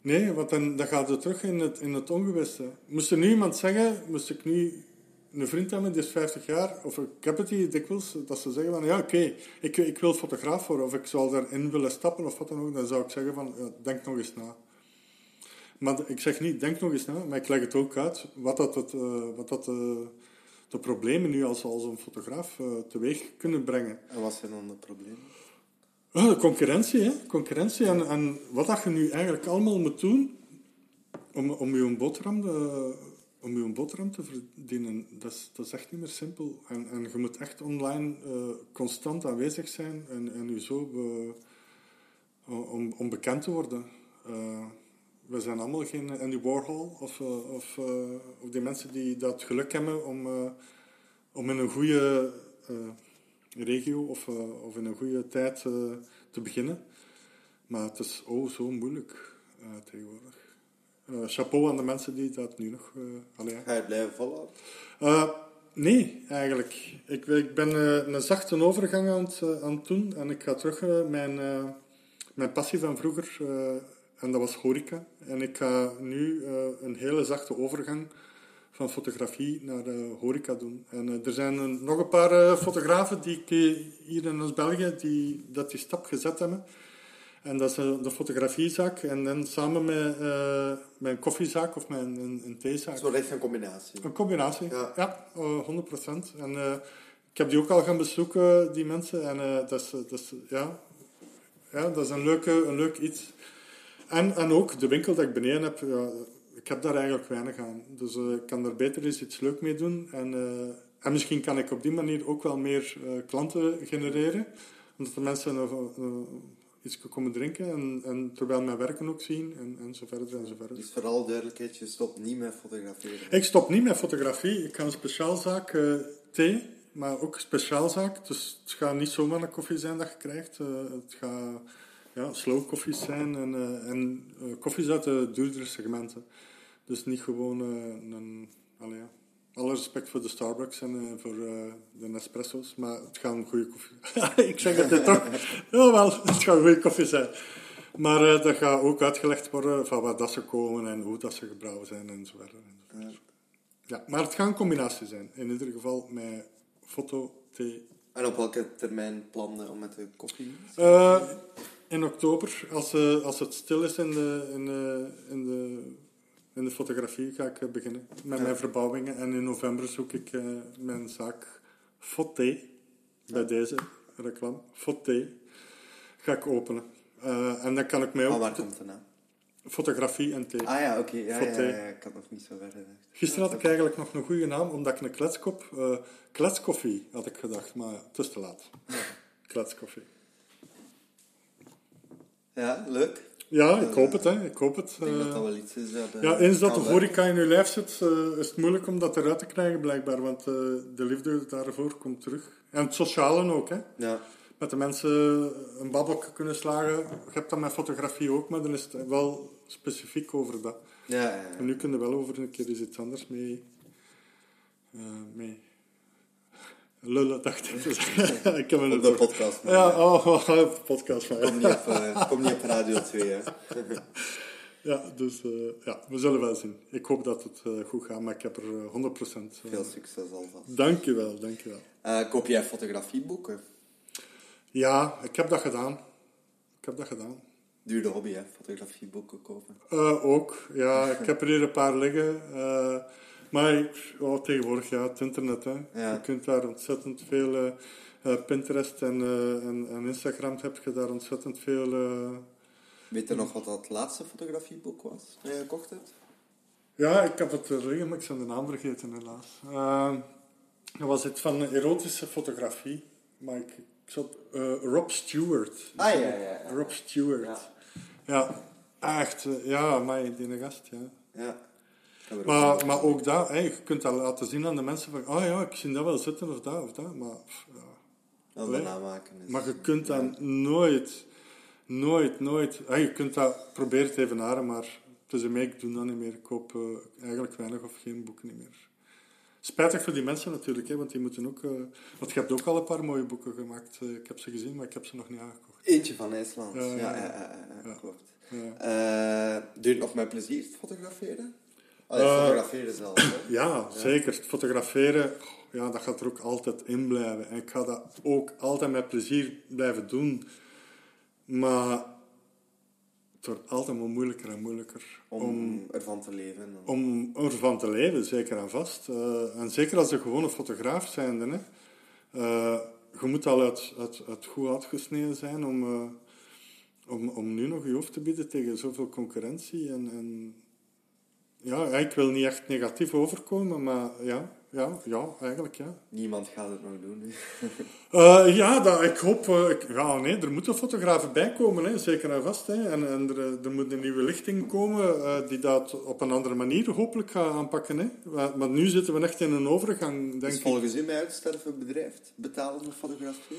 D: Nee, want dan, dan gaat het terug in het, in het ongewisse. Moest er nu iemand zeggen, moest ik nu een vriend hebben, die is 50 jaar, of ik heb het hier dikwijls, dat ze zeggen van, ja, oké, ik, ik wil fotograaf worden, of ik zou daarin willen stappen, of wat dan ook, dan zou ik zeggen van, ja, denk nog eens na. Maar ik zeg niet, denk nog eens na, maar ik leg het ook uit, wat dat, het, uh, wat dat uh, de problemen nu als, als een fotograaf uh, teweeg kunnen brengen.
C: En wat zijn dan de problemen?
D: Ja, de concurrentie, hè. Concurrentie en, en wat dat je nu eigenlijk allemaal moet doen om, om je boterham, de, om je boterham te verdienen, dat is, dat echt niet meer simpel. En, en je moet echt online uh, constant aanwezig zijn en, en je zo be, om, om bekend te worden. We zijn allemaal geen Andy Warhol of, eh, of, eh, of die mensen die dat geluk hebben om, eh, om in een goede eh, regio of, eh, of in een goede tijd eh, te beginnen. Maar het is oh zo moeilijk eh, tegenwoordig. Eh, chapeau aan de mensen die dat nu nog... eh allee.
C: Ga je blijven volhouden?
D: Eh, nee, eigenlijk. Ik, ik ben een zachte overgang aan het, aan het doen en ik ga terug eh, mijn, mijn passie van vroeger, en dat was horeca. En ik ga nu een hele zachte overgang van fotografie naar horeca doen. En er zijn nog een paar fotografen die ik, hier in ons België die dat die stap gezet hebben. En dat is eh, de fotografiezaak. En dan samen met eh, mijn koffiezaak of mijn een, een theezaak.
C: Het wordt echt een combinatie.
D: Een combinatie,
C: Ja.
D: ja, eh, 100%. En eh, ik heb die ook al gaan bezoeken, die mensen. En eh, dat, is, dat, is, ja, ja, dat is een, leuke, een leuk iets. En, en ook de winkel dat ik beneden heb, ja, ik heb daar eigenlijk weinig aan. Dus eh, ik kan daar beter eens iets leuk mee doen. En, eh, en misschien kan ik op die manier ook wel meer eh, klanten genereren. Omdat de mensen eh, eh, iets komen drinken en, en terwijl mijn werken ook zien en, en zo verder en zo verder.
C: Dus vooral duidelijkheid, je stopt niet met fotograferen.
D: Ik stop niet met fotografie. Ik ga een speciaalzaak eh thee, maar ook speciaalzaak. Dus het gaat niet zomaar een koffie zijn dat je krijgt. Eh, het gaat ja, slow koffies zijn en, eh, en koffies uit de duurdere segmenten. Dus niet gewoon een... Allee, ja. Alle respect voor de Starbucks en eh, voor eh, de Nespresso's, maar het gaat een goede koffie. ik zeg het toch. Jawel, het gaat een goede koffie zijn. Maar eh dat gaat ook uitgelegd worden van waar dat ze komen en hoe dat ze gebrouwen zijn en zo verder. Ja, maar het gaat een combinatie zijn. In ieder geval met foto, thee.
C: En op welke termijn plannen om met de koffie?
D: In oktober, als, als het stil is in de, in de, in de, in de fotografie, ga ik eh, beginnen met mijn verbouwingen. En in november zoek ik eh, mijn zaak Foté, bij deze reclame, Foté, ga ik openen. Eh, en dan kan ik mij ook...
C: waar komt het nou?
D: Fotografie en thee.
C: Ah ja, oké. Ja, ja,
D: Foté.
C: ja, ja, ik had nog niet zo ver gedacht.
D: Gisteren had ik eigenlijk nog een goede naam, omdat ik een kletskop... eh kletskoffie had ik gedacht, maar het is te laat. Kletskoffie.
C: Ja, leuk.
D: Ja, ik hoop het, hè. Ik hoop het.
C: Ik denk
D: eh.
C: dat dat wel iets is dat...
D: ja, eens dat de horeca in je lijf zit, eh, is het moeilijk om dat eruit te krijgen, blijkbaar. Want eh, de liefde daarvoor komt terug. En het sociale ook, hè.
C: Ja.
D: Met de mensen een babbelje kunnen slagen. Je hebt dat met fotografie ook, maar dan is het wel specifiek over dat.
C: Ja, ja, ja.
D: En nu kunnen we wel over een keer eens iets anders mee... mee lullen, dacht ik. zeggen. ik heb een
C: Op de podcast. maar
D: Ja, oh, oh, podcast van
C: Kom niet op, eh, kom niet op Radio 2, hè.
D: Ja, dus eh, ja, we zullen wel zien. Ik hoop dat het eh, goed gaat, maar ik heb er eh, 100% uh,
C: Veel succes alvast.
D: Dankjewel, dankjewel.
C: Koop jij fotografieboeken?
D: Ja, ik heb dat gedaan. Ik heb dat gedaan.
C: Duurde hobby, hè? Fotografieboeken kopen.
D: Ook, ja, ik heb er hier een paar liggen. Maar ik, oh, tegenwoordig, ja, het internet, hè.
C: Ja.
D: Je kunt daar ontzettend veel... eh, Pinterest en, eh, en, en Instagram heb je daar ontzettend veel...
C: Weet je nog wat dat laatste fotografieboek was dat je gekocht hebt?
D: Ja, ik heb het liggen, maar ik ben de naam vergeten helaas. Uh, dat was het van erotische fotografie. Maar ik, ik zat, Rob Stewart.
C: Ah, ja, ja, ja.
D: Rob Stewart. Ja, echt. ja, maar die gast, ja.
C: Ja. Ik heb er ook
D: Maar, maar ook dat, hè, je kunt dat laten zien aan de mensen van, oh ja, ik zie dat wel zitten of dat of dat. Maar, ja. Allee.
C: is...
D: maar je kunt dat nooit, nooit, nooit... hè, je kunt dat proberen te evenaren, maar tussen mij, ik doe dat niet meer. Ik koop eh, eigenlijk weinig of geen boeken meer. Spijtig voor die mensen natuurlijk, hè, want die moeten ook... eh, want je hebt ook al een paar mooie boeken gemaakt. Eh, ik heb ze gezien, maar ik heb ze nog niet aangekocht.
C: Eentje van IJsland.
D: Ja,
C: Ja,
D: ja,
C: klopt.
D: Ja.
C: Doe je het nog met plezier, het fotograferen? Allee,
D: Eh,
C: fotograferen zelf, hè?
D: Ja, zeker. Fotograferen, ja, dat gaat er ook altijd in blijven. En ik ga dat ook altijd met plezier blijven doen. Maar het wordt altijd maar moeilijker en moeilijker
C: Om,
D: om,
C: ervan te leven.
D: om ervan te leven, zeker en vast. Eh, en zeker als je een fotograaf zijnde, hè. Eh, je moet al uit, uit, uit goed uitgesneden zijn om, eh, om, om nu nog je hoofd te bieden tegen zoveel concurrentie. En, en ja, ik wil niet echt negatief overkomen, maar ja, ja, ja, eigenlijk, ja.
C: Niemand gaat het nog doen.
D: Eh, ja, dat, ik hoop... eh, ik- ja, nee, er moeten fotografen bij komen, hè, zeker en vast. Hè. En, en er, eh, er moet een nieuwe lichting komen die dat op een andere manier hopelijk gaat aanpakken. Hè. Maar, maar nu zitten we echt in een overgang, denk
C: Is
D: ik.
C: volgens u bij uitsterven bedrijft betalende fotografie?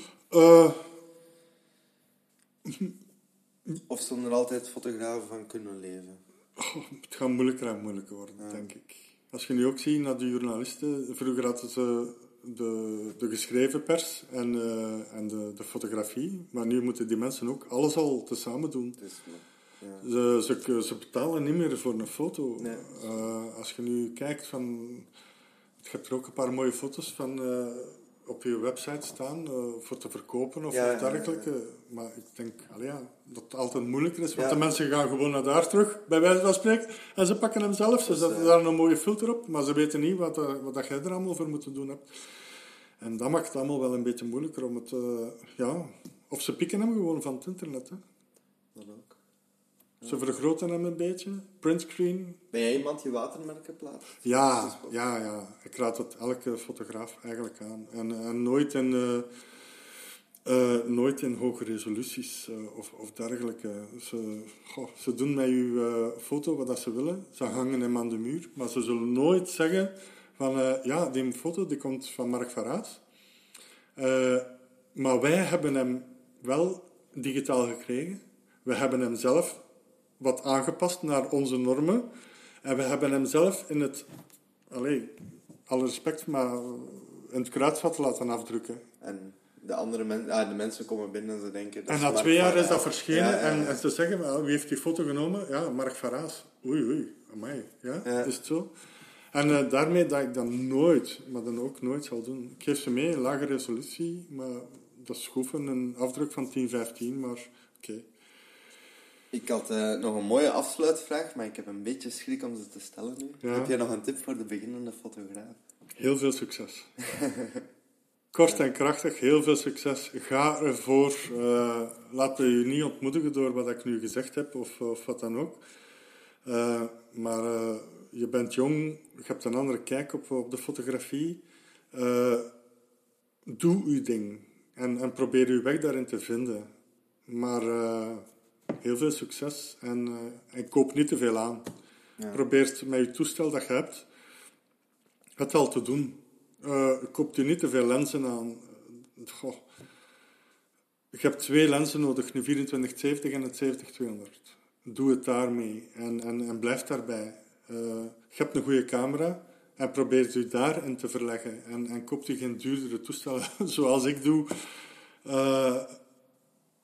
C: Of zullen er altijd fotografen van kunnen leven?
D: het gaat moeilijker en moeilijker worden, denk ik. Als je nu ook ziet naar de journalisten, vroeger hadden ze de, de geschreven pers en, eh, en de, de fotografie, maar nu moeten die mensen ook alles al tezamen doen.
C: Dus, ja.
D: Ze, ze, ze betalen niet meer voor een foto.
C: Nee.
D: Eh, als je nu kijkt van... Je hebt er ook een paar mooie foto's van eh, op je website staan eh, voor te verkopen of,
C: Ja,
D: of
C: ja,
D: dergelijke. Maar ik denk allee, ja, dat het altijd moeilijker is. Want de mensen gaan gewoon naar daar terug, bij wijze van spreken. En ze pakken hem zelf. Ze
C: Dus,
D: zetten
C: eh,
D: daar een mooie filter op. Maar ze weten niet wat, eh, wat dat jij er allemaal voor moet doen hebt. En dat maakt het allemaal wel een beetje moeilijker om het... ja, of ze pikken hem gewoon van het internet. Hè.
C: Dat ook.
D: Ze vergroten hem een beetje. Printscreen.
C: Ben jij iemand die watermerken plaatst?
D: Ja, ja, ja. Ik raad het elke fotograaf eigenlijk aan. En, en nooit in... eh, eh, nooit in hoge resoluties eh, of, of dergelijke. Ze, goh, ze doen met uw eh, foto wat dat ze willen. Ze hangen hem aan de muur. Maar ze zullen nooit zeggen van... ja, die foto die komt van Mark Varaas. Eh, maar wij hebben hem wel digitaal gekregen. We hebben hem zelf wat aangepast naar onze normen. En we hebben hem zelf in het... Allee, alle respect, maar in het kruidvat laten afdrukken.
C: En de andere mensen, ah, de mensen komen binnen en ze denken... dat
D: En na twee jaar is dat verschenen
C: Ja, ja,
D: En,
C: ja.
D: en ze zeggen, wie heeft die foto genomen? Ja, Mark Varaas. Oei, oei, amai. Ja, is het zo? En eh, daarmee dat ik dat nooit, maar dan ook nooit zal doen. Ik geef ze mee, lage resolutie, maar dat is goed een afdruk van 1015, maar oké.
C: Ik had eh, nog een mooie afsluitvraag, maar ik heb een beetje schrik om ze te stellen nu.
D: Ja.
C: Heb jij nog een tip voor de beginnende fotograaf?
D: Heel veel succes. Kort en krachtig, heel veel succes. Ga ervoor. eh laat je niet ontmoedigen door wat ik nu gezegd heb of, of wat dan ook. Eh, maar je bent jong, je hebt een andere kijk op, op de fotografie. Doe uw ding en, en probeer uw weg daarin te vinden. Maar heel veel succes en, en koop niet te veel aan. Probeer met je toestel dat je hebt het al te doen. Eh koopt u niet te veel lenzen aan. Goh. Je hebt twee lenzen nodig, een 2470 en een 70200. Doe het daarmee en, en, en blijf daarbij. Eh, je hebt een goede camera en probeer u daarin te verleggen. En, en koopt u geen duurdere toestellen zoals ik doe.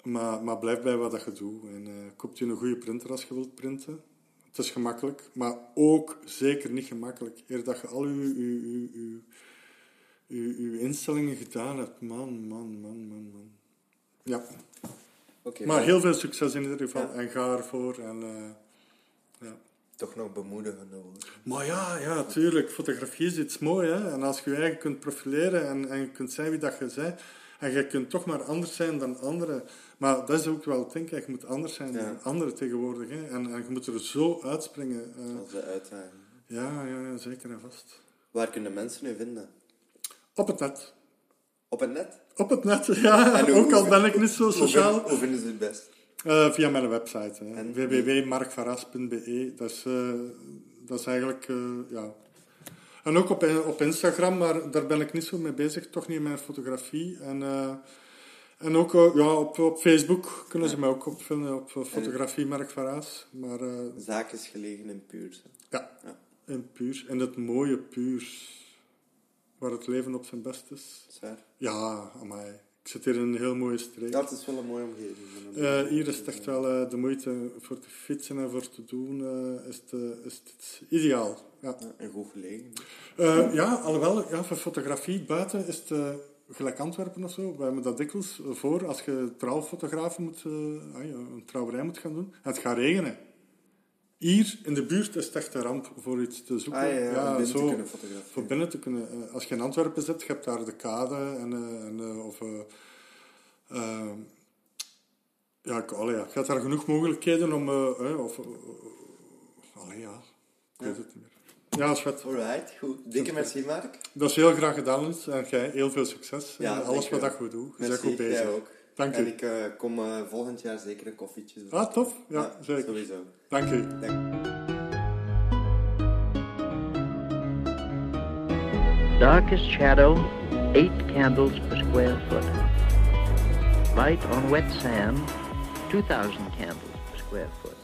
D: Maar, maar blijf bij wat je doet. En eh, koopt u een goede printer als je wilt printen. Het is gemakkelijk, maar ook zeker niet gemakkelijk. Eer dat je al uw instellingen gedaan hebt. Man, man, man, man, man. Ja,
C: Oké,
D: maar heel veel succes in ieder geval.
C: Ja.
D: En ga ervoor. En, eh, ja.
C: Toch nog bemoedigende woorden.
D: Maar ja, ja, tuurlijk. Fotografie is iets moois. Hè? En als je je eigen kunt profileren en, en je kunt zijn wie dat je bent, en je kunt toch maar anders zijn dan anderen. Maar dat is ook wel het hè. je moet anders zijn
C: Ja.
D: dan anderen tegenwoordig. Hè? En, en je moet er zo uitspringen. eh.
C: Als de uitdaging.
D: ja, ja, ja, zeker en vast.
C: Waar kunnen mensen u vinden?
D: Op het net.
C: Op het net?
D: Op het net, ja.
C: En
D: ook al ben ik niet zo sociaal.
C: hoe vinden ze het best?
D: Eh, via mijn website. www.markvaras.be. Dat is, eh, dat is eigenlijk, ja... En ook op, op Instagram, maar daar ben ik niet zo mee bezig. Toch niet in mijn fotografie. En, eh, en ook eh, ja, op, op Facebook kunnen ze mij ook opvinden op eh, fotografie Mark Varaas. Maar eh,
C: Zaak is gelegen in Puurs.
D: ja,
C: Ja.
D: in Puurs. In het mooie Puurs. Waar het leven op zijn best is.
C: Zwaar.
D: Ja, amai. Ik zit hier in een heel mooie streek.
C: Het is wel een mooie omgeving.
D: Eh, hier is het echt wel eh, de moeite voor te fietsen en voor te doen. eh, is, het, is het ideaal. Ja.
C: Ja, en goed gelegen.
D: Eh, ja, alhoewel, ja, voor fotografie buiten is het gelijk Antwerpen of zo. We hebben dat dikwijls voor als je trouwfotografen moet, ah een trouwerij moet gaan doen. En het gaat regenen. Hier in de buurt is het echt een ramp voor iets te zoeken.
C: Ah ja, ja, om binnen te
D: zo,
C: kunnen fotograferen.
D: Voor binnen te kunnen. eh, als je in Antwerpen zit, je hebt daar de kade en, eh, en eh, of... eh, eh, ja, allee, ja, je hebt daar genoeg mogelijkheden om... of, allee, ja, ik weet het niet meer. Ja, vet.
C: Alright, goed. Dikke merci, Mark.
D: Dat is heel graag gedaan. En jij heel veel succes in
C: Ja,
D: alles wat je doet. Je bent goed bezig.
C: jij ook.
D: Dank
C: En
D: u.
C: ik eh, kom eh, volgend jaar zeker een koffietje doen.
D: Ah, tof. Ja, zeker.
C: sowieso.
D: Dank u.
E: Darkest shadow, eight candles per square foot. Light on wet sand, 2,000 candles per square foot.